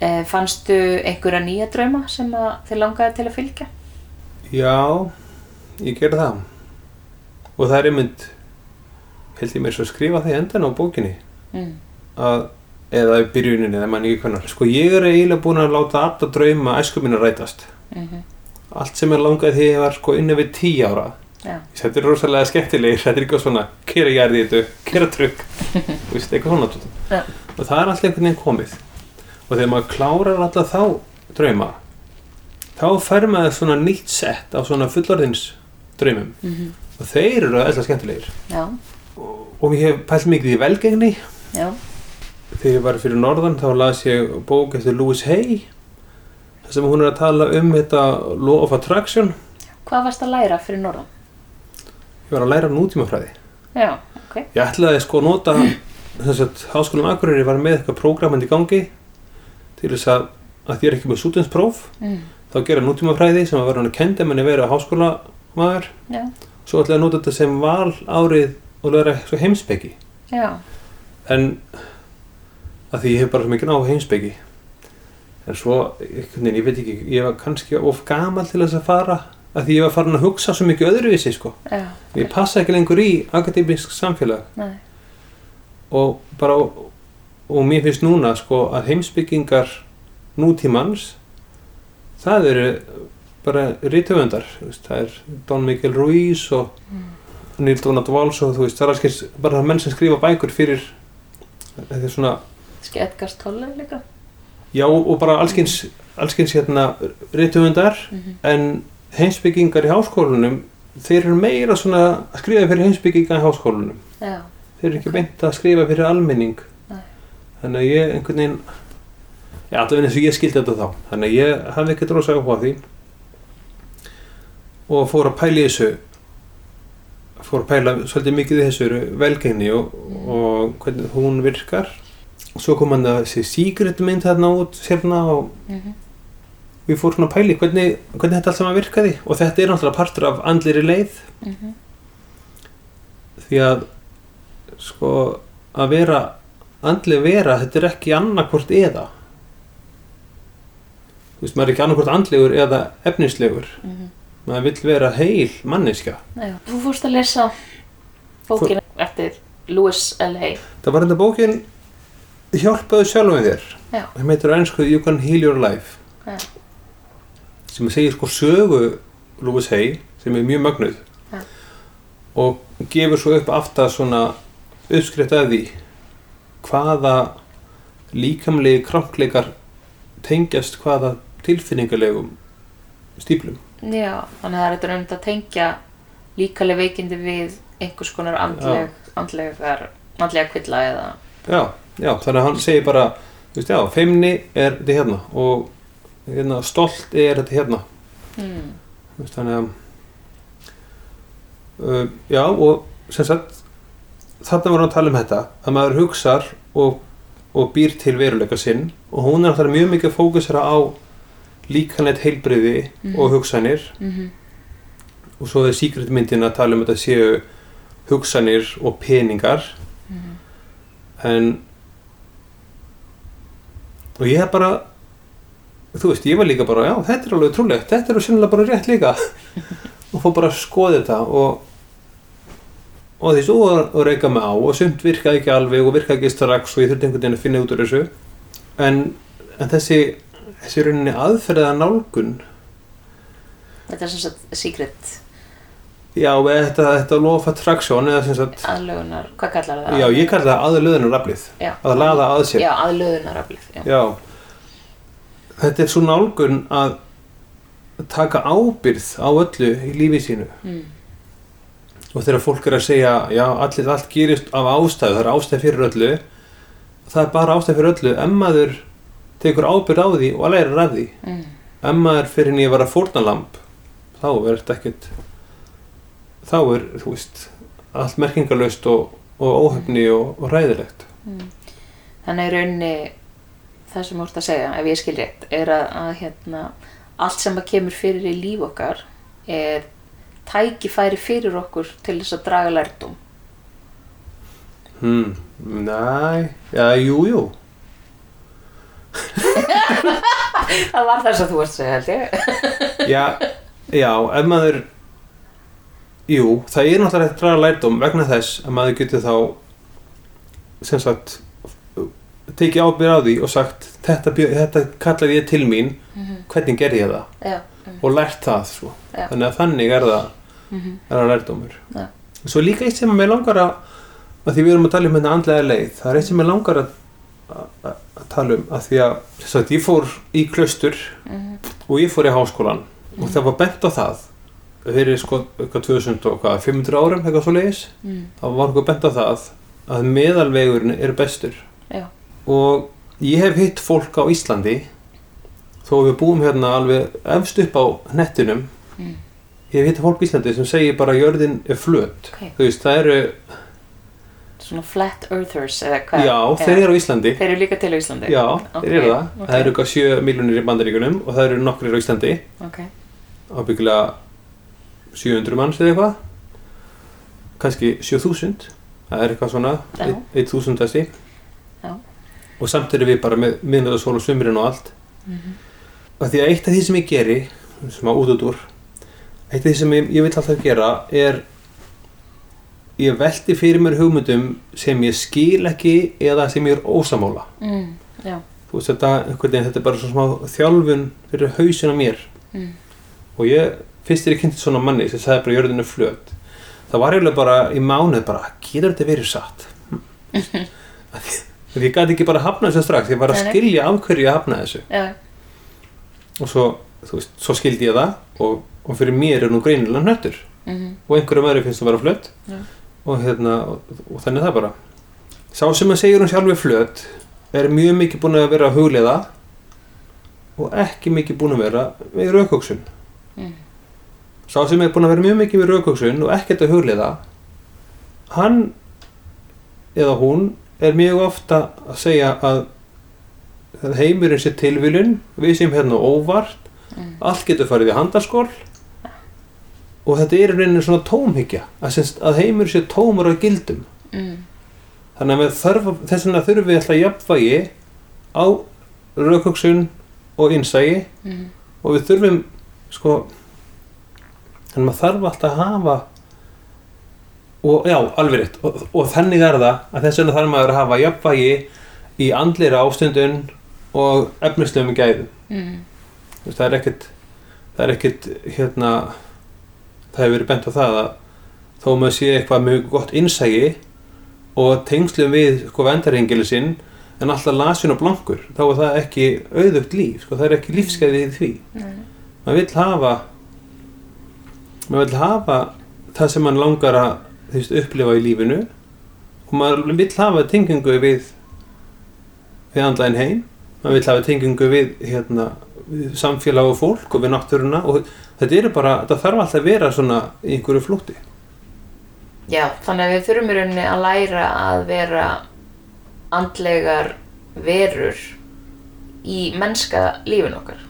e, fannstu einhverja nýja drauma sem þið langaði til að fylgja? Já, ég gerði það og það er einmitt held ég mér svo að skrifa það í endan á bókinni Mm. að, eða í byrjuninni eða mann ekki hvernig sko ég er eiginlega búin að láta alltaf drauma æsku mín að rætast. Mm allt sem ég langaði þegar ég var sko inni við tíu ára. Já, þetta er rosalega skemmtilegir þetta er eitthvað svona, kera jærði þetta kera trygg, og það er alltaf einhvern veginn komið. Og þegar maður klárar alltaf þá drauma þá fer maður svona nýtt sett af svona fullorðins draumum. Mm og þeir eru alltaf skemmtilegir. Já, og ég hef pælt mikið í velgengni. Já þegar ég var fyrir norðan þá las ég bók eftir Louise Hay þar sem hún er að tala um þetta Law of Attraction. Hvað varst að læra fyrir norðan? ég var að læra nútímafræði. Já, ok. Ég ætlaði sko að nota þess að háskólum Akureyri var með eitthvað prógramandi í gangi til þess að að því er ekki með sútinspróf mm. þá gera nútímafræði sem að vera hann að kenda menni vera háskólamaður. Já, svo ætlaði að nota þetta sem val árið og vera já, en að því ég hef bara svo mikið á heimspeki. En svo, veginn, ég veit ekki ég var kannski of gamal til þess að fara að því ég var farin að hugsa svo mikið öðruvísi sko. já, ég passa ekki lengur í akademisk samfélag. Nei. Og bara og mér finnst núna sko að heimsbyggingar nútímans það eru bara rítöfundar það er Don Miguel Ruiz og Neil Donald Walsh og þú veist það er alls bara menn sem skrifa bækur fyrir þetta er svona Edgar Tolle líka. Já og bara allskins, allskins hérna rítöfundar en heimsbyggingar í háskólunum þeir eru meira svona að skrifa fyrir heimsbyggingar í háskólunum Já, þeir eru ekki beint að skrifa fyrir almenning. Nei. þannig að ég einhvern veginn já, allavega eins og ég skildi þetta þá. Þannig að ég hafði ekkert rosa áhuga því. Og fór að pæla í þessu fór að pæla svolítið mikið í þessu velgengni og, og hvernig hún virkar svo kom hann að þessi secret mynd þarna út sérna og Mhm. við fórum svona í hvernig, hvernig þetta allt saman virkaði og þetta er náttúrulega partur af andliri leið Mhm. því að sko að vera andlega vera, þetta er ekki annarkvort eða þú veist, maður er ekki annarkvort andlegur eða efnislegur Mhm. maður vill vera heil manneska Já. Þú fórst að lesa bókina eftir Louis L. Hay það var þetta bókin hjálpaðu sjálfum þér. Það heitir á ennsku You Can Heal Your Life. Já. sem segir sko sögu Louis Hay sem er mjög mögnuð. Já. og gefur svo upp aftar svona uppskrift af því hvaða líkamlegi krankleikar tengjast hvaða tilfinningalegum stíplum Já, þannig að það er þetta raunt að tengja líkaleg veikindi við einhvers konar andleg, andlegar, andlega kvilla eða já, já, þannig að hann segir bara þú veist, já, feimni er þetta hérna og hérna, stolt er þetta hérna mm. Þú veist, þannig að uh, já og sem sagt þarna voru að tala um þetta að maður hugsar og, og býr til veruleika sinn og hún er alltaf mjög mikið að fókusera á líkanlegt heilbriði Mhm. og hugsanir Mm og svo er secret myndin að tala um þetta séu hugsanir og peningar Mhm. en og ég bara þú veist, ég var líka bara já, þetta er alveg trúlegt, þetta er sennilega bara rétt líka. Og fór bara að skoða þetta og og því svo að reyka mig á og sumt virkaði ekki alveg og virkaði ekki strax og ég þurfti einhvern veginn að finna út úr þessu. En, en þessi þessi rauninni aðferða nálgun Þetta er sem sagt secret já, þetta, þetta of attraction eða sem sagt, aðlögunar, hvað kallar það? já, ég kalli það aðlöðunar aflið Já. að laða að sér Já, aðlögunaraflið já. Já, þetta er svo nálgun að taka ábyrð á öllu í lífi sínu Mm. og þegar fólk er að segja já, allir, allt gerist af ástæðu, það er ástæð fyrir öllu það er bara ástæð fyrir öllu ef maður tekur ábyrð á því og lærir af því Mm. ef maður fyrir nýja að vera fórnalamb þá er þetta ekkert þá er, þú veist allt merkingarlaust og, og óhefni og, og ræðilegt Þannig í rauninni það sem ert að segja, ef ég skil rétt er að, að hérna, allt sem að kemur fyrir í líf okkar er tækifæri fyrir okkur til þess að draga lærdum hmm, næ, já, jú, jú. Það var það sem þú varst að segja held ég. Já, já, ef maður jú, það er náttúrulega hægt að draga lærdóm vegna þess að maður getur þá sem sagt tekið ábyrð á því og sagt þetta, þetta kallar ég til mín. Hvernig ger ég það? Já, mm, og lært það svo Já. þannig að þannig er það, mhm, er það lærdómur. Já. svo líka eitt sem að mér langar að að því við erum að tala um hérna andlega leið það er eitt sem mér langar að, að, að tala um að því að að ég fór í klaustur mhm, og ég fór í háskólan og það var bent á það fyrir sko eitthvað 2000 og hvað 500 árum eitthvað svo leiðis mm, þá var eitthvað bent á það að meðalvegurinn er bestur. Já. og ég hef hitt fólk á Íslandi þó við búum hérna alveg efst upp á nettinum Mm. ég hef hitt fólk á Íslandi sem segir bara að jörðin er flöt. Ok. þú veist það eru Svona flat earthers eða hvað? Já þeir eru á Íslandi. Þeir eru líka til á Íslandi. Já Ok, þeir eru það. ok. það eru eitthvað 7 miljonir í bandaríkunum og það eru nokkrir á Íslandi. Ok, ábyggilega 700 manns eða eitthvað. Kannski 7000 það er eitthvað svona Já. 1000 þessi og samt erum við bara með miðnæðarsól og sumurinn og allt. Mhm. og því að eitt af því sem ég geri sem að út út úr eitt af því sem ég, ég vil alltaf gera er ég velti fyrir mér hugmyndum sem ég skil ekki eða sem ég er ósamála mm, þú veist þetta, þetta er bara svo smá þjálfun fyrir hausin á mér. Mm. og ég, fyrst er ég kynnt svona manni sem sagði bara jörðinu flöt. Það var eiginlega bara í mánuð bara getur þetta verið satt? Því- ég gæti ekki bara hafna þessu strax ég var að skilja af hverju ég hafna þessu. Já, og svo, veist, svo skildi ég það og, og fyrir mér er nú greinilega hnöttur. Mhm, og einhverjum öðru finnst það vera flöt. Já. og hérna, og, og þannig er það bara. Sá sem að segja hún sjálfur flöt er mjög mikið búin að vera að hugleiða og ekki mikið búin að vera við raukóksun Mm. Sá sem er búin að vera mjög mikið við raukóksun og ekkert að hugleiða hann eða hún er mjög ofta að segja að heimurinn sé tilvílun við sem hérna óvart Mm. allt getur farið í handaskól og þetta er rauninni svona tómhyggja að, að heimur sé tómur af gildum. Mm, þannig að þarf, þess vegna þurfum við alltaf jafnvægi á raukoksun og innsægi mm, og við þurfum sko þannig að maður þarf alltaf að hafa og já, alveg rétt. Og, og þannig er það að þess vegna þarf maður að hafa jafnvægi í andlera ástundun og efnislegum gæðum. Mm, það er ekkert það er ekkert hérna það hefur verið bent á það að þó maður sé eitthvað mjög gott innsægi og tengslum við sko vendarhengili sinn en alltaf lasin og blankur þá er það ekki auðugt líf sko, það er ekki lífskeiði í því. Nei, maður vill hafa maður vill hafa það sem mann langar að veist, upplifa í lífinu. Og maður vill hafa tengingu við við andlæðin heim. Maður vill hafa tengingu við hérna, við samfélag og fólk og við náttúruna. Og þetta bara, þarf alltaf að vera svona í einhverju flútti já, þannig að við þurfum í rauninni að læra að vera andlegar verur í mennska lífin okkar.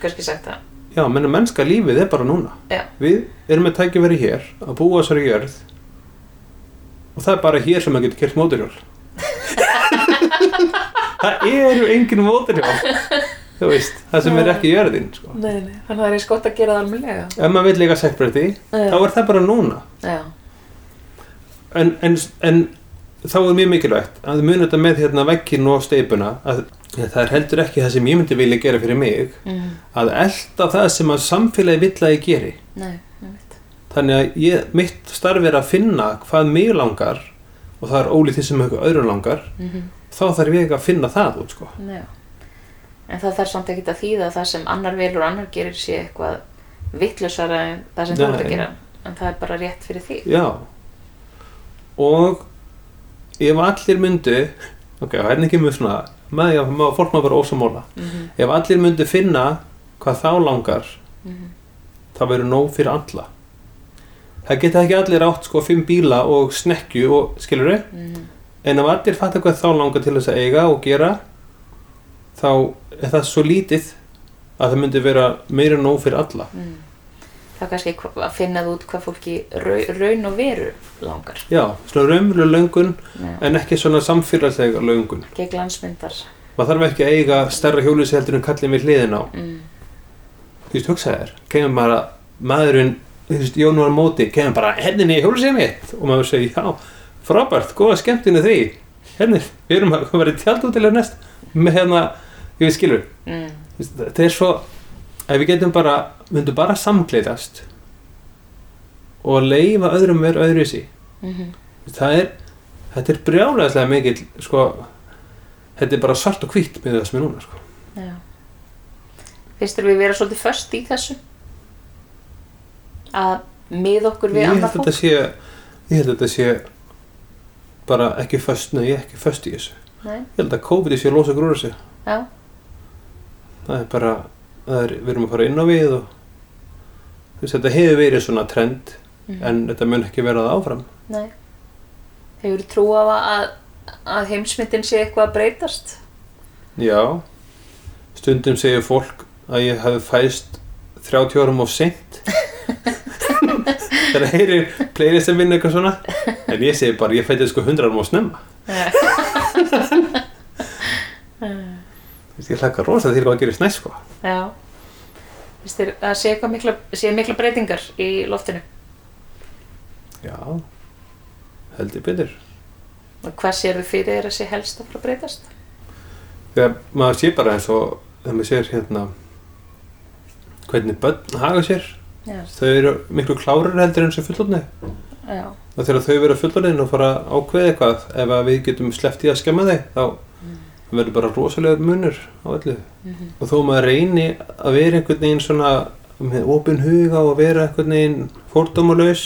Kannski sagt það já, menna mennska lífið er bara núna. Já. við erum með tækifæri hér að búa þessari jörð og það er bara hér sem maður getur kert móturhjól það eru engin móturhjól þú veist, það sem er ekki jörðin sko. nei, nei, þannig að það er eins gott að gera það almennilega. Ef maður vil líka sektbreytti þá er það bara núna. En, en, en þá er mjög mikilvægt að muni þetta með hérna veggin og steipuna að það er heldur ekki það sem ég myndi vilja gera fyrir mig mm, að elda það sem að samfélagi vill að ég geri. Nei, þannig að ég, mitt starf er að finna hvað mig langar og það er ólítið sem eitthvað öðru langar mm þá þarf ég að finna það út sko. En það þarf samt ekkert að þýða að það sem annar velur og annar gerir sé eitthvað vittlusara en það sem þú ert að gera. En það er bara rétt fyrir þig. já. Og ef allir myndu ok, hérna ekki mjög svona með því að fólk má bara ósamóla Mm ef allir myndu finna hvað þá langar -hmm. það verður nóg fyrir alla. Það geta ekki allir átt sko fimm bíla og snekju og skilur þau Mm en ef allir fattar hvað þá langar til þess að eiga og gera þá er það svo lítið að það myndi vera meira nóg fyrir alla er kannski að finna það út hvað fólki rau, raun og veru langar. já, svona raunveruleg löngun Já. en ekki svona samfélagslega löngun Gegn landsmyndar. maður þarf ekki að eiga stærra hjólísi heldur en kallið við hliðin á Mm. þú veist, hugsa þér, kemur bara maðurinn, þú veist, Jón var á móti kemur bara, henninni í hjólísið mitt og maður segir, já, frábært, góða skemmtinu því henni, við erum að vera í tjaldútilega næst með hérna, ég veit skilur Mm. Þú þetta er svo ef við getum bara, myndum bara samkleitast og leifa öðrum að vera öðru sí Mm það er, þetta er brjálæðislega mikill sko, þetta er bara svart og hvítt með það sem er núna sko. Finnst þér við vera svolítið föst í þessu? Að mið okkur við ég annað að fólk? sé ég held að þetta sé bara ekki föst, nei, ekki föst í þessu Nei, ég held að COVID sé losa grúra sig já. það er bara, er, við erum að fara inn á við og þú veist, þetta hefur verið svona trend Mhm. en þetta mun ekki vera það áfram Nei. Hefur trú á að, að heimsmyndin sé eitthvað að breytast? Já, stundum segir fólk að ég hafi fæst 30 árum of seint þegar það heyrir playlist sem vinna eitthvað svona en ég segi bara, ég fætti sko 100 árum of snemma Þú ég hlakka rosa til hvað að gerist næst sko Já. Finnst þér að sé, mikla, sé mikla breytingar í loftinu? Já, heldur betur. Og hvað sér við fyrir þér að sé helst að fara að breytast? þegar maður sé bara eins og þegar maður sér hérna hvernig börn haga sér. Já, þau eru miklu klárar heldur en sem fullorðni. Já, og þegar þau vera fullorðin og fara að ákveða eitthvað ef við getum sleppt í að skemma þeim þá verður bara rosalega munur á öllu Mhm. og þó maður reyni að vera einhvern veginn svona með opin huga og vera einhvern veginn fordómalaus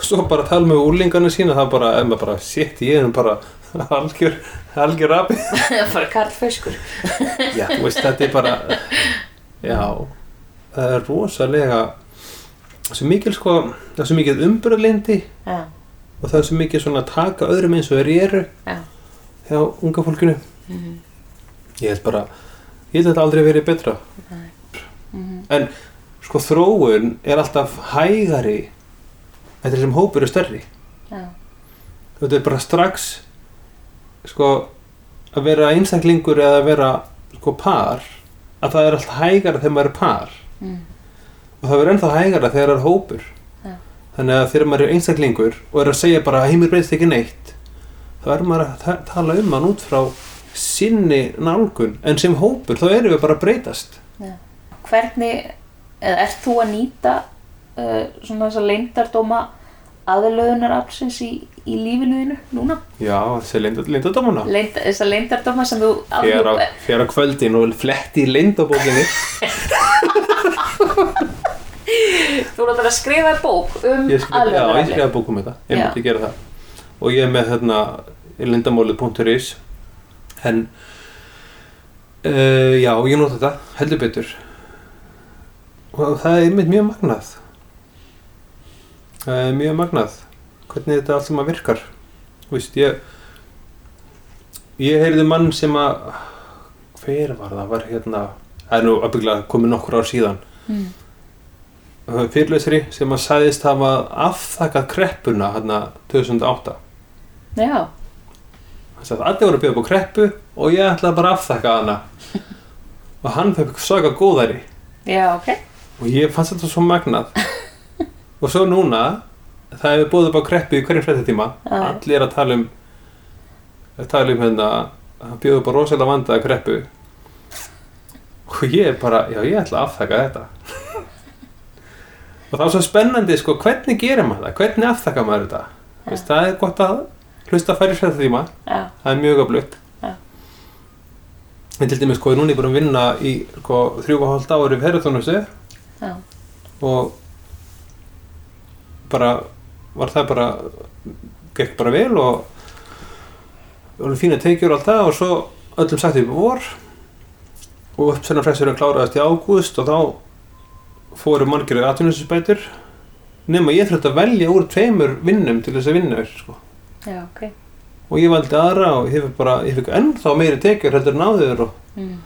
svo bara tala með úrlingana sína það bara, ef maður bara, shit, ég er bara algjör, algjör api það fara karlföskur. já, þú veist, þetta er bara já, það er rosalega svo mikil sko, það er svo mikil umbröðlindi Já, og það er svo mikil svona að taka öðrum eins og þeir eru já. hjá unga fólkinu Mhm. ég held bara, ég held að þetta aldrei verið betra Mhm. en sko þróun er alltaf hægari eftir sem hópur er stærri Já, þetta er bara strax sko að vera einstaklingur eða að vera sko par að það er alltaf hægara þegar maður er par mm. og það verður ennþá hægara þegar það er hópur Já. þannig að þegar maður er einstaklingur og er að segja bara að heimur breytist ekki neitt þá er maður að ta- tala um hann út frá sinni nálgun en sem hópur þá erum við bara að breytast. Já. Hvernig, eða ert þú að nýta uh, svona þessa leyndardóma aðlöðunar aflsins í, í lífinu þínu núna? já, þessi lindadómana Leynd, þessa leyndardóma sem þú á kvöldin og fletti í lindabókinni Þú lótar að skrifa bók um skrifa, já, ég skrifa bókum um þetta. Ég myndi gera það. Og ég er með þarna lindamólið.is en uh, já, ég nota þetta heldur betur. Og það er einmitt mjög magnað. Það er mjög magnað hvernig þetta allt sem að virkar. Þú veist, ég ég heyrði mann sem að hver var það, var hérna það er nú að komið nokkur ár síðan. Mm. fyrirlesari sem að sagðist hafa afþakkað kreppuna hérna 2008 Já, sagði allir voru að bjóða upp á kreppu og ég ætlaði bara að afþakka hana. Og hann fekk svaka góðæri. Já, ok. og ég fannst þetta svo magnað. Og svo núna það hefur búið upp á kreppu í hverjum fréttatíma. Já. allir er að tala um að tala um hérna að bjóða upp á rosalega vandaða kreppu. Og ég er bara, já ég ætla að afþakka þetta. Og það var svo spennandi sko, hvernig gerir maður það, hvernig afþakka maður þetta? Veist, það er gott að hlusta að færi fréttatíma. Já, það er mjög öflugt en til dæmis sko, ég er núna búin að vinna í sko, þrjú og hálft ári við herratónustu já, og bara var það bara gekk bara vel og alveg fína teikjur og allt það. Og svo öllum sagt upp vor. Og uppsennarfræsturinn kláraðist í ágúst og þá fóru margir atvinninsbætur nema ég þurfti að velja úr tveimur vinnum til þess að vinna þér sko. Já, ok. og ég valdi aðra og ég fikk bara ég fikk ennþá meiri tekjur heldur en áður og Mm.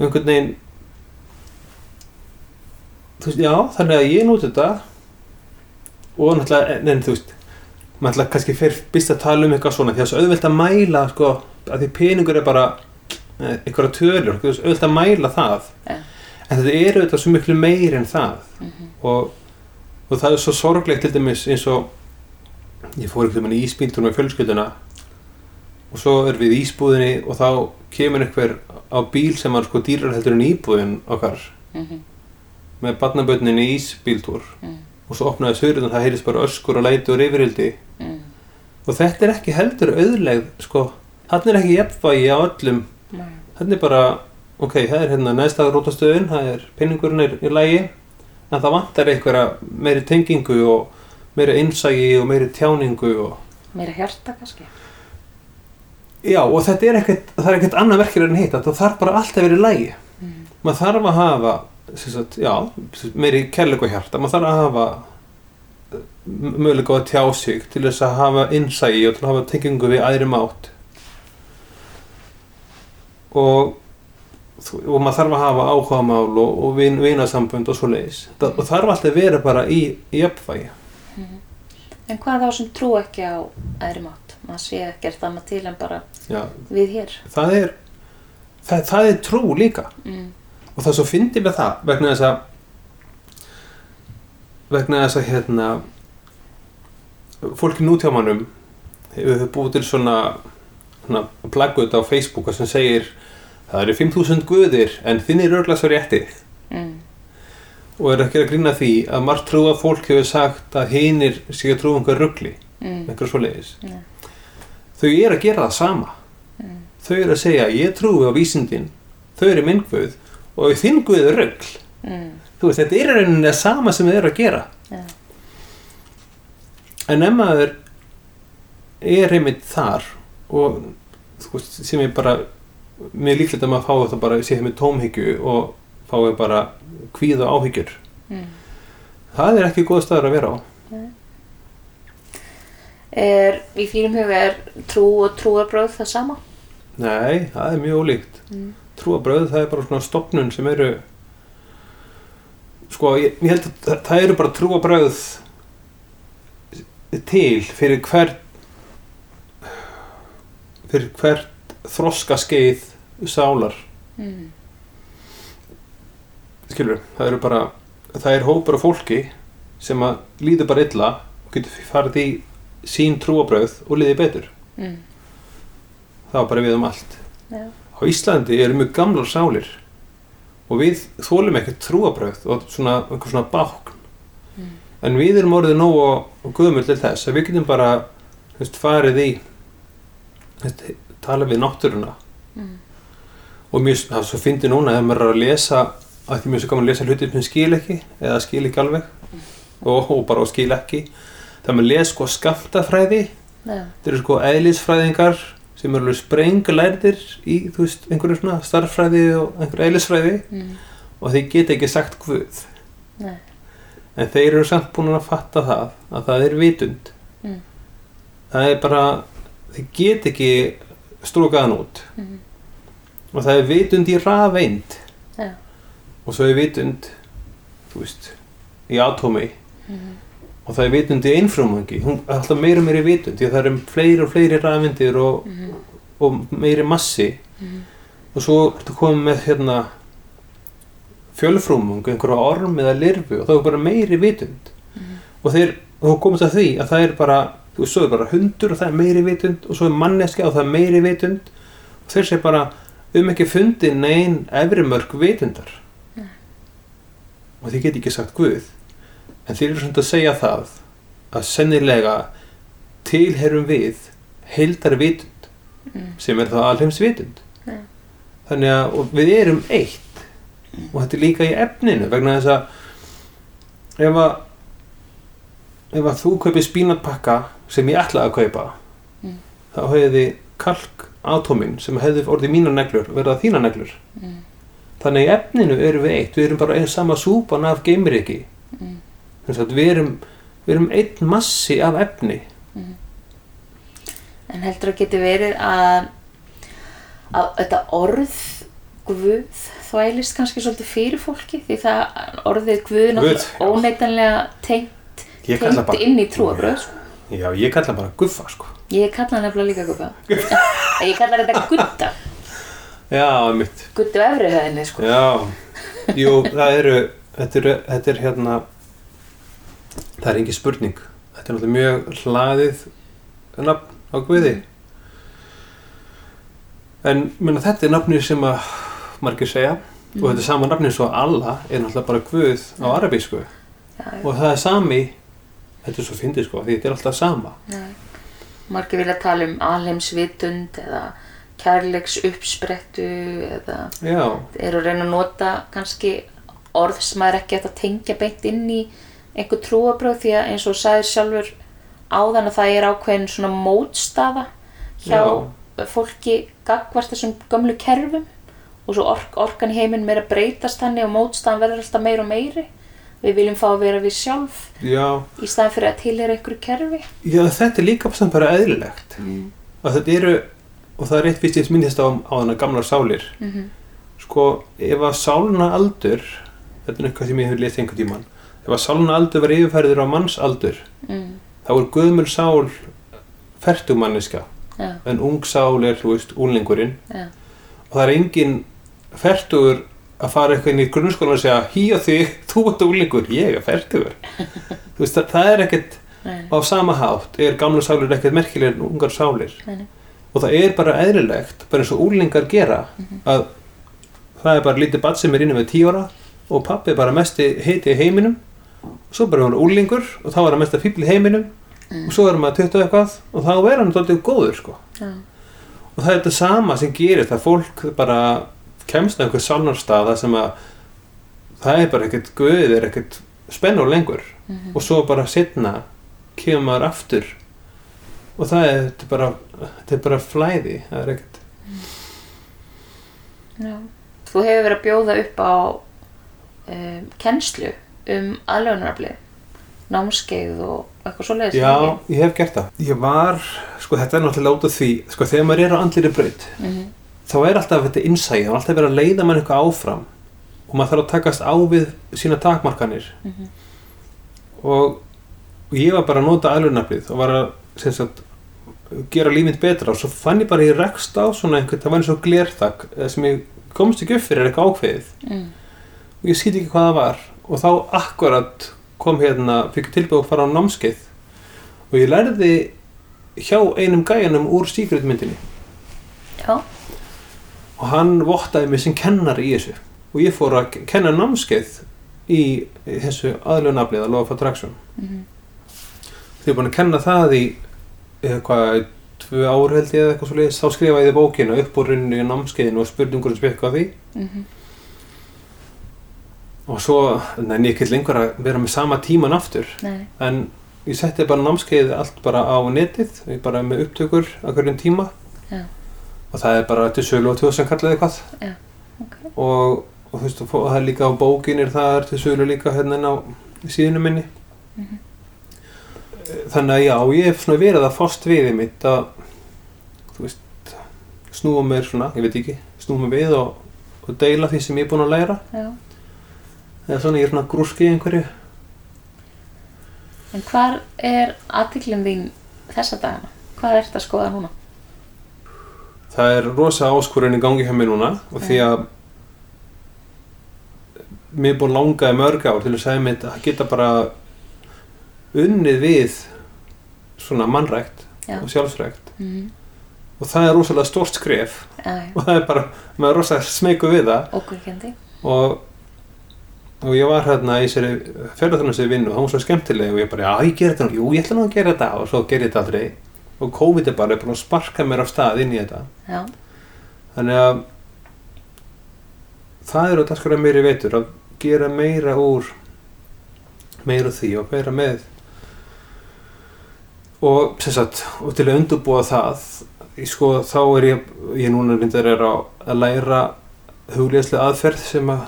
einhvern veginn þú veist, já, þannig að ég nút þetta og náttúrulega, en þú veist maður náttúrulega kannski fyrir byrst að tala um eitthvað svona því að það er svo auðvelt að mæla sko, að því peningur er bara eh, einhverja tölur, þú veist, auðvelt að mæla það Ja. en þetta er auðvitað svo miklu meir en það Mhm. og, og það er svo sorglegt til dæmis eins og ég fór einhvern veginn í ísbíltur með fjölskylduna og svo er við í ísbúðinni og þá kemur einhver á bíl sem var sko dýrar heldur en íbúðin okkar Mhm. með barnabötnin í ísbíltúr Mm. og svo opnaði sögurinn og það heyrðist bara öskur og læti og reyfirildi Mm. og þetta er ekki heldur auðlegð sko, hann er ekki jafnvægi á öllum hann er bara, ok, það er hérna næsta rótastöðun, það er pinningurinn er í lægi en það vantar einhverja meiri tengingu og meiri einsægi og meiri tjáningu og Meira hjarta kannski. já, og þetta er ekkert, það er ekkert annað verkefni en hitt, það þarf bara alltaf í lægi Mm. maður þarf að hafa sagt, já, meiri kærleik og hjarta. Maður þarf að hafa m- möguleika á að tjá sig til þess að hafa innsægi og til að hafa tengingu við æðri mátt og þú- og maður þarf að hafa áhugamál og, og vin, vinasambönd og svo leiðis og þarf alltaf að vera bara í, í uppvægi En hvað þá sem trú ekki á æðri mátt? Maður sé ekkert annað til en bara já, við hér. það er það, það er trú líka Mm. og það svo fyndið með það vegna þess að vegna þess að hérna fólk í nútjámanum hefur búið til svona, svona plaggut á Facebook sem segir það eru 5000 guðir en þinn er örgla svo rétti mm, og er ekki að grína því að margt trúa fólk hefur sagt að hinir séu að trúa einhver ruggli, mm, einhver svo leiðis Nei. þau eru að gera það sama. Mm. þau eru að segja ég trúi á vísindin. Þau eru minn guð og þinn guð er ruggl mm, þú veist, þetta er rauninni það sama sem þau eru að gera. Ja, en ef maður er einmitt þar og þú veist, sem ég bara mér líklegt að maður fái það bara sé með tómhyggju og fái bara kvíða áhyggjur mm. það er ekki góð staður að vera á Er, í þínum huga er trú og trúarbröð það sama? nei, það er mjög ólíkt Mm. trúabröð, það er bara svona stopnun sem eru sko, ég, ég held að það, eru bara trúabröð til fyrir hvert fyrir hvert þroska skeið sálar Mm. Skilur, það eru bara það er hópur af fólki sem að líður bara illa og getur farið í sín trúabröð og líði betur Mm. það var bara við um allt Já. á Íslandi eru mjög gamlar sálir og við þólum ekkert trúabröð og svona, svona bákn Mm. en við erum orðið nógu og guðmjöld til þess að við getum bara veist, farið í veist, tala við náttúruna Mm. og mjög, það er svo fyndi núna þegar maður er að lesa að því mjög svo gaman að lesa hlutir sem skil ekki eða skil ekki alveg og, og bara skil ekki þegar maður les sko skammtafræði Já. þetta eru sko eðlisfræðingar sem eru alveg sprenglærdir í þú veist einhverju svona starffræði og einhverju eðlisfræði Mm. og þeir geta ekki sagt guð Nei. en þeir eru samt búin að fatta það að það er vitund Mm. það er bara þeir geta ekki strókaðan út Mm. og það er vitund í rafeind Já. Og svo er vitund þú veist í atómi Mm. og það er vitund í einfrumungi hún er alltaf meira og meiri vitund því að það eru fleiri og fleiri rafeindir og, Mm. og meiri massi Mm. og svo ertu komið með hérna fjölfrumung, einhverja orm eða lirfu og þá er bara meiri vitund Mhm. og þeir, þú komast að því að það er bara, þú veist, svo er bara hundur og það er meiri vitund og svo er manneska og það er meiri vitund og þeir sé bara höfum ekki fundið neinn efri mörg vitundar. Og þeir get ekki sagt Guð en þeir eru svona að segja það að sennilega tilherum við heildar vitund Mm. sem er það alheims vitund Já. þannig að við erum eitt og þetta er líka í efninu vegna þess að ef að ef að þú kaupir spínatpakka sem ég ætlaði að kaupa Mm. þá hefði kalk átómin sem hefði orðið mínar neglur verða þínar neglur Mm. Þannig í efninu erum við eitt. Við erum bara einn sama súpan af geimriki Mm. Að við erum við erum einn massi af efni. En heldur að geti verið að, að þetta orð Guð þvælist kannski svolítið fyrir fólki? Því það orðið Guð náttúrulega óneitanlega tengt, tengt bara- inn í trúabröð sko. já, ég kalla bara guffa sko. Ég kalla nefnilega líka Guffa. Ég kalla þetta Gutta já, mitt Guttu efri höðinni sko. Já, jú, það eru, þetta er, þetta er hérna, það er engin spurning. Þetta er náttúrulega mjög hlaðið nafn á Guði. En menna, þetta er nafnir sem að margir segja og þetta er sama nafnir svo Allah er náttúrulega bara Guð á arabísku Já, já, og það er sami, þetta er svo fyndið sko, því þetta er alltaf sama. já. Margir vilja tala um alheimsvitund eða kærleiks uppsprettu eða Já, eru að reyna að nota kannski orð sem maður er ekki hægt að tengja beint inn í einhver trúabröð því að eins og þú sagðir sjálfur áðan að það er ákveðin svona mótstaða hjá Já. fólki gagvart þessum gömlu kerfum og svo ork, orkan í heiminn meira breytast þannig og mótstaðan verður alltaf meira og meiri við viljum fá að vera við sjálf já, í staðan fyrir að tilhera einhverju kerfi já, þetta er líka samt bara eðlilegt. mm. Og þetta eru, og það er eitt fyrst ég minnist á, á hana gamlar sálir. Mm sko, ef að sáluna aldur þetta er eitthvað sem ég hefur lesið einhvern tímann ef að sáluna aldur var yfirfærður á mannsaldur mm. þá er gömul sál fertumanniska Já, en ung sál er, þú veist, úlingurinn já, og það er engin fertugur að fara eitthvað inn í grunnskólan og segja hí og þig, þú ert úlingur, ég er fertugur. Þú veist, það, það er ekkert nei, á sama hátt. Er gamla sálir ekkert merkilegir en ungar sálir? Nei. Og það er bara eðlilegt, bara eins og úlingar gera að það er bara lítið badd sem er við 10 ára og pappi er bara mesti heiti í heiminum. Og svo bara er hann úlingur og þá er hann mesta fíbl í heiminum. Og svo er hann maður 20 eitthvað og þá er hann dálítið góður sko. Já, og það er þetta sama sem gerir það fólk bara kemst á einhver sálnarstað þar sem að það er bara ekkert guðið er ekkert spennur lengur. Mhm. og svo bara setna kemur maður aftur og það er, þetta er bara þetta er bara flæði það er ekkert já. Þú hefur verið að bjóða upp á um, kennslu um aðlögunaraflið, námskeið og eitthvað svoleiðis. já, ég hef gert það ég var, sko þetta er náttúrulega út af því sko þegar maður er á andlýri braut Mm -hmm. þá er alltaf þetta innsæði, þá er alltaf verið að leiða mann eitthvað áfram og maður þarf að takast á við sína takmarkanir Mhm. og, og ég var bara að nota aðlunaflið og var að sagt, gera lífið betra. Og svo fann ég bara ég rekst á svona einhvern, það var eins og glerþak eh, sem ég komst ekki upp fyrir eitthvað ákveðið. Mm. og ég skýt ekki hvað það var. Og þá akkurat kom hérna, fikk tilbúið að fara á námskeið. Og ég lærði hjá einum gæjanum úr síkretmyndinni Já, og hann vottaði mig sem kennar í þessu. Og ég fór að kenna námskeið í þessu aðlunaflið að lofa attraction. Mhm. Ég er búin að kenna það í eða hvað, tvö ár held ég eða eitthvað svo leiðis, þá skrifaði ég bókina upp úr runni í námskeiðinu og spurningur sem spekka því Mhm. og svo, neina ég ekki lengur að vera með sama tíman aftur nei, en ég setti bara námskeið allt bara á netið, ég bara með upptökur á hverjum tíma Já. og það er bara til sölu og tjóðsam kallaði hvað Já, ok. og, og þú veist, og það er líka á bókinir það er til sölu líka hérna á síðinu minni Mhm. Þannig að já, ég hef svona verið að fást við í mitt að þú veist, snúa mér svona, ég veit ekki snúa mér við og, og deila því sem ég er búin að læra já. eða svona ég er svona grúski einhverju En hvar er aðtiklinn þín þessa dagana? Hvað ert að skoða núna? Það er rosa áskorun í gangi hjá mér núna og því að mér er búin langaði mörg ár til að segja mér að geta bara unnið við svona mannrækt Já. og sjálfsrækt. Mm. og það er rosalega stórt skref. Já, og það er bara, maður er rosalega smeyku við það. Okkurkendi. og, og ég var hérna í sér ferðarþjónusið vinnu og það var svo skemmtileg og ég bara, já ég ger þetta jú ég ætla nú að gera þetta. Og svo ger ég þetta aldrei. Og COVID er bara búin að sparka mér af stað inn í þetta. Já, Þannig að það eru dagskrá meiri veitur að gera meira úr meira því og vera með og sem sagt og til að undurbúa það sko þá er ég ég núna myndar er á að læra hugleðslega aðferð sem að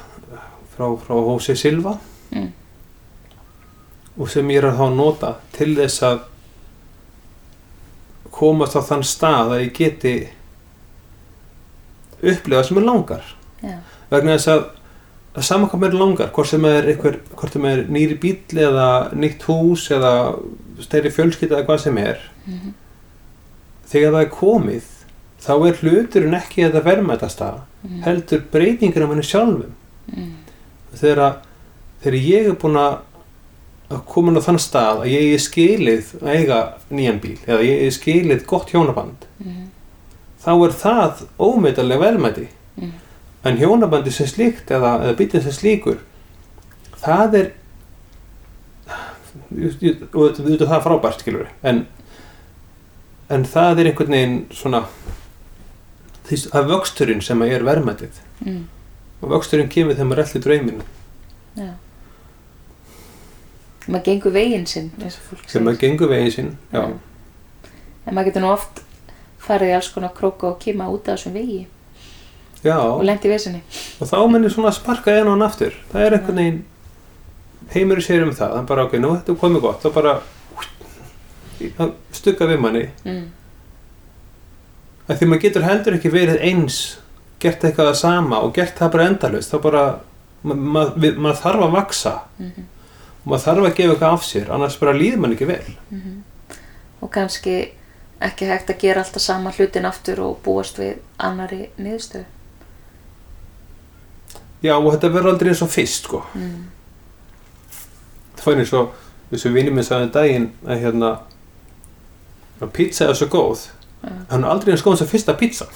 frá, frá H.C. Silva Mm. og sem ég er að þá nota til þess að komast á þann stað að ég geti upplefa sem er langar já, vegna þess að að saman hvað mér langar hvort sem er er nýri bíl eða nýtt hús eða stærri fjölskylda eða hvað sem er Mhm. þegar það er komið þá er hluturinn ekki þetta verðmætasta Mhm. heldur breytingur af henni sjálfum Mm. þegar, að- þegar ég er búin að að koma inn á þann stað að ég er skilið að eiga nýjan bíl eða ég er skilið gott hjónaband Mhm. þá er það ómeitalega velmæti Mm. en hjónabandi sem slíkt eða, eða bílinn sem slíkur það er og það er frábært skilur en, en það er einhvern veginn svona það er vöxturinn sem er verðmætið Mm. og vöxturinn kemur þegar maður er allir drauminu Já. Maður gengur veginn sinn, sem maður gengur veginn sinn já. Já. En maður getur nú oft farið í alls konar króka og kima út af þessum vegi Já, og lendi í vesinni. og þá mennir svona að sparka einn og aftur það er einhvern veginn heimur sér um það, hann bara ok, nú þetta er komið gott þá bara stugga við manni Mm. að því maður getur heldur ekki verið eins gert eitthvað það sama og gert það bara endalaust þá bara ma ma við- maður þarf að vaksa Mm og maður þarf að gefa eitthvað af sér annars bara líður mann ekki vel Og kannski ekki hægt að gera alltaf sama hlutin aftur og búast við annari niðurstöðu. já og þetta verður aldrei eins og fyrst sko Mm. Eins og þessu vinni minn sagði um daginn að hérna að pizza er svo góð hann er aldrei eins góð sem fyrsta pizza.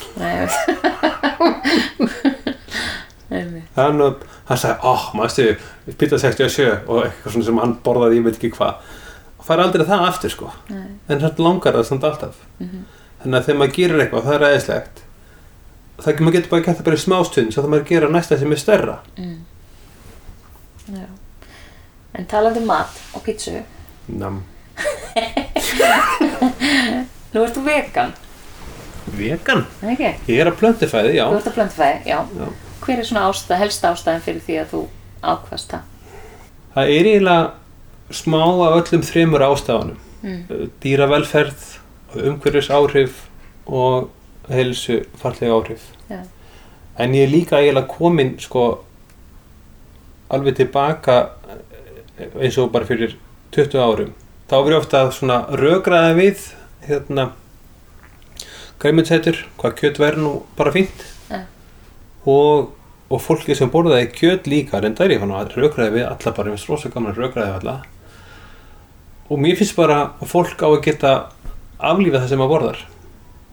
Hann, hann sagði, oh, maður stu pizza 67 og eitthvað svona sem hann borðaði ég veit ekki hvað. Og fær aldrei það aftur sko. Nei. en hann langar það samt alltaf. Mhm. þannig að þegar maður gerir eitthvað það er ræðislegt það ekki, maður getur bara gert það bara í smástund svo það maður gera næsta sem er stærra. Mm. Já. En talandi um mat og pítsu Nam. Nú ert þú vegan, vegan, ekki? ég er að plöntifæði, já Þú ert að blöndfæði, já. Já. Hver er svona ástæð, helsta ástæðin fyrir því að þú ákvast það? það er eiginlega smá af öllum þremur ástafanum Mm. dýravelferð, umhverfis áhrif og heilsu farlega áhrif Já. en ég er líka eiginlega komin sko alveg tilbaka eh, eins og bara fyrir 20 árum þá verður ég ofta svona rökraða við hérna græmitsætur, hvað kjöt verður nú bara fínt Ja. og, og fólki sem borðaði kjöt líka er ég fann að rökraði við alla bara eins rosa gaman að rökraði við alla og mér finnst bara að fólk á að geta aflífað það sem maður borðar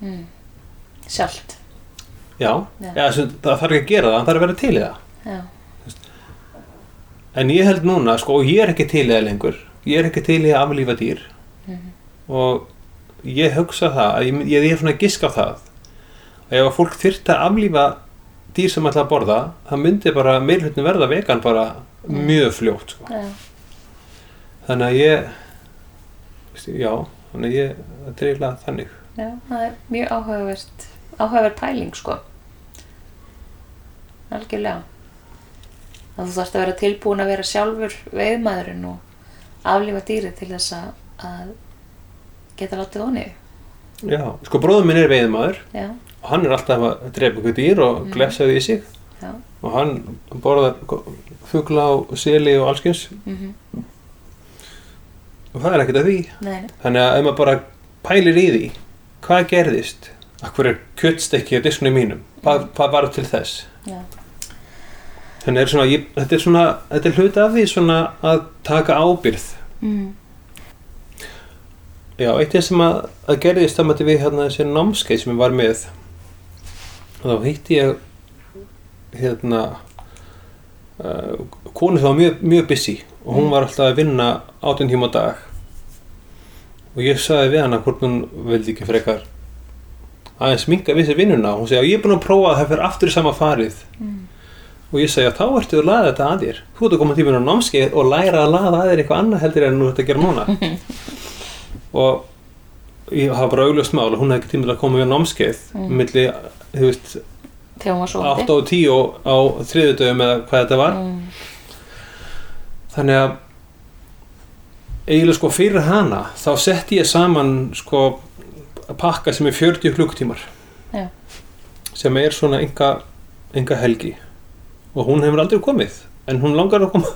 Mm. Sjálft, já, Já. ja. það þarf ekki að gera það, það þarf að vera til í það já. En ég held núna, sko, og ég er ekki til það lengur. Ég er ekki til í að aflífa dýr. Mhm. Og ég hugsa það, að ég, ég er svona að giska á það. Að ef að fólk þyrfti að aflífa dýr sem ætla að borða, það myndi bara meirhlutin verða vegan bara mjög fljótt, sko. já. Þannig að ég, veist, já, þannig að ég, það er eiginlega þannig. Já, það er mjög áhugavert, áhugaverð pæling, sko. Algjörlega. Að þú þarfst að vera tilbúin að vera sjálfur veiðmaðurinn og aflífa dýrið til þess að, að geta látið onni. Já, sko, bróður minn er veiðmaður Já, og hann er alltaf að drepa ykkur dýr og Mm. glefsa því í sig. já. Og hann borðar fugla og seli og allskins Mm og það er ekkert að því. Nei. Þannig að ef maður bara pælir í því, hvað gerðist? Akkur er kjötstekki á diskunni mínum? Hvað, hvað var til þess? Já. Þannig er svona, ég, þetta er svona, þetta er hluti af því svona að taka ábyrð. Mm. Já, eitt því sem að, að gerðist þá mætti við hérna þessi námskeið sem ég var með. Og þá hitti ég hérna uh, konu var mjög, mjög busy og hún Mm. var alltaf að vinna 18 tíma á dag og ég sagði við hana hvort hún vildi ekki frekar aðeins minga við sér vinnuna og hún segi að ég er búin að prófa að það fer aftur í sama farið Mm. Og ég segi að þá ertu að laða þetta að þér þú ert að koma tíminn á námskeið og læra að laða að þér eitthvað annað heldur en nú þetta að gera núna og ég hafa bara augljóst mál að hún hefði ekki tíminn að koma á námskeið Mm. milli, þú veist, Þegar hún var svo 8 og 10 á þriðudöfum eða hvað þetta var Mm. þannig að eiginlega sko fyrir hana þá setti ég saman sko pakka sem er 40 klukktímar Já. sem er svona enga, enga helgi og hún hefur aldrei komið en hún langar að koma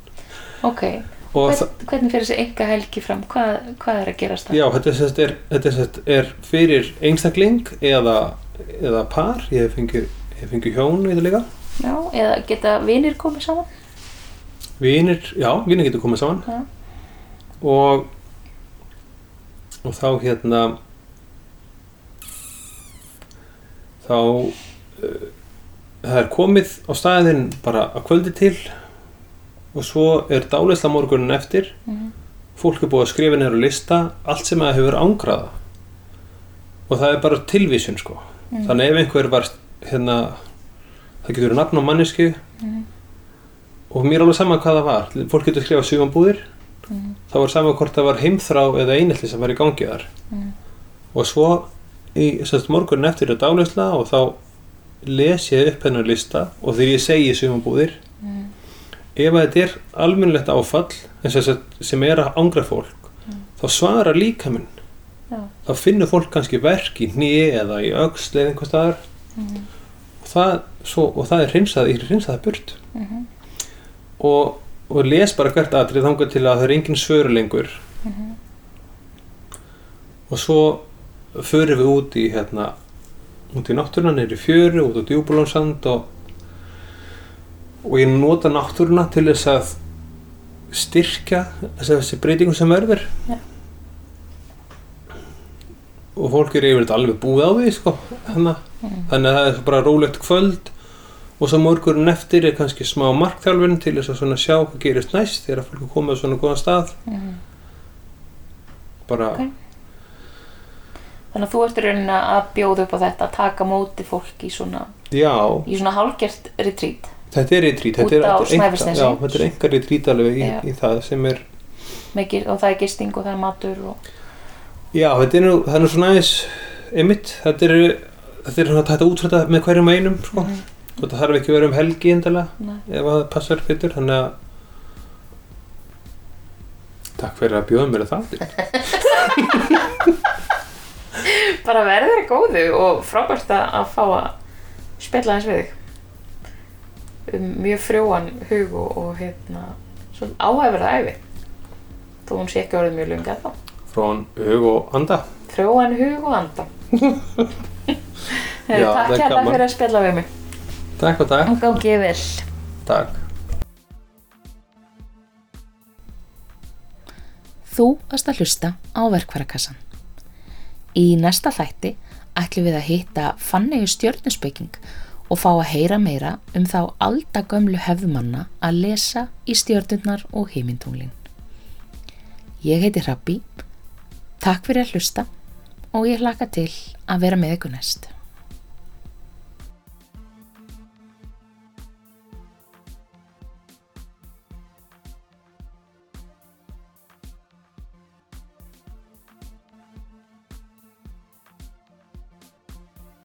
Ok, Hvern, hvernig fyrir þessi enga helgi fram? Hvað, hvað er að gerast það? Já, þetta er, er, þetta er, er fyrir einstakling eða, eða par, ég hef fengið, fengið hjón í það líka. Já, eða geta vinir komið saman? Vinir, já, vinir getur komið saman Já. og, og þá hérna, þá uh, það er komið á staðinn bara að kvöldi til og svo er dálisla morgunin eftir Mhm. fólk er búið að skrifa nefnir á lista allt sem það hefur ángraða og það er bara tilvísun sko Mhm. þannig ef einhver var hérna það getur nafn á mannesku Mhm. og mér er alveg sama hvað það var fólk getur skrifað sjöfambúðir Mhm. þá var sama hvort það var heimþrá eða einhelli sem var í gangi þar Mhm. og svo í morgunin eftir er dálisla og þá les ég upp hennar lista og þegar ég segi sjöfambúðir Mhm. ef að þetta er almennilegt áfall sem er að ángra fólk þá svarar líkaminn Já. þá finnur fólk kannski verk í hné eða í öxl eða einhver staðar Mhm. og það, svo, og það er hreinsað, ég er hreinsað það burt Mhm. og, og les bara hvert atrið þangað til að það er engin svöru lengur Mhm. og svo förum við út í hérna út í náttúruna, neyri fjöru, út á djúbulónsand og og ég nota náttúruna til þess að styrkja þessi, breytingum sem verður Já. og fólk er yfirleitt alveg búið á því sko, hana. þannig að það er bara rólegt kvöld og svo morgurinn eftir er kannski smá markþjálfun til þess að sjá hvað gerist næst þegar fólk er komið á svona góðan stað bara Ok. Þannig að þú ert í rauninni að bjóða upp á þetta, að taka móti fólk í svona, já, í svona hálgert retreat. þetta er retrít þetta er, þetta er þetta enga retrít alveg í, í það sem er Mikið, og það er gisting og það er matur og... Já, þetta er nú, það er nú svona aðeins einmitt, þetta er þetta er svona að útræta með hverjum einum sko. Mhm. og það þarf ekki að vera um helgi endalega, Nei. ef að það passar fyrir þannig að Takk fyrir að bjóða mér að það Bara verður þér góðu og frábært að fá að spjalla eins við þig. Um mjög frjóan hug og, og hérna, svona áhæfurða æfi. Þó hún sé ekki orðið mjög lunga þá. frá hug og anda Frjóan hug og anda. Heyrðu, Já, það Takk hérna fyrir að spjalla við mig. Takk og takk, Gangi vel. takk Þú varst að hlusta á verkvarakassan. Í næsta þætti ætlum við að hitta fannegu stjörnusbygging og fá að heyra meira um þá aldagömlu hefðmanna að lesa í stjörnurnar og heimintunglin. Ég heiti Hrabbi, takk fyrir að hlusta og ég hlaka til að vera með ykkur næst.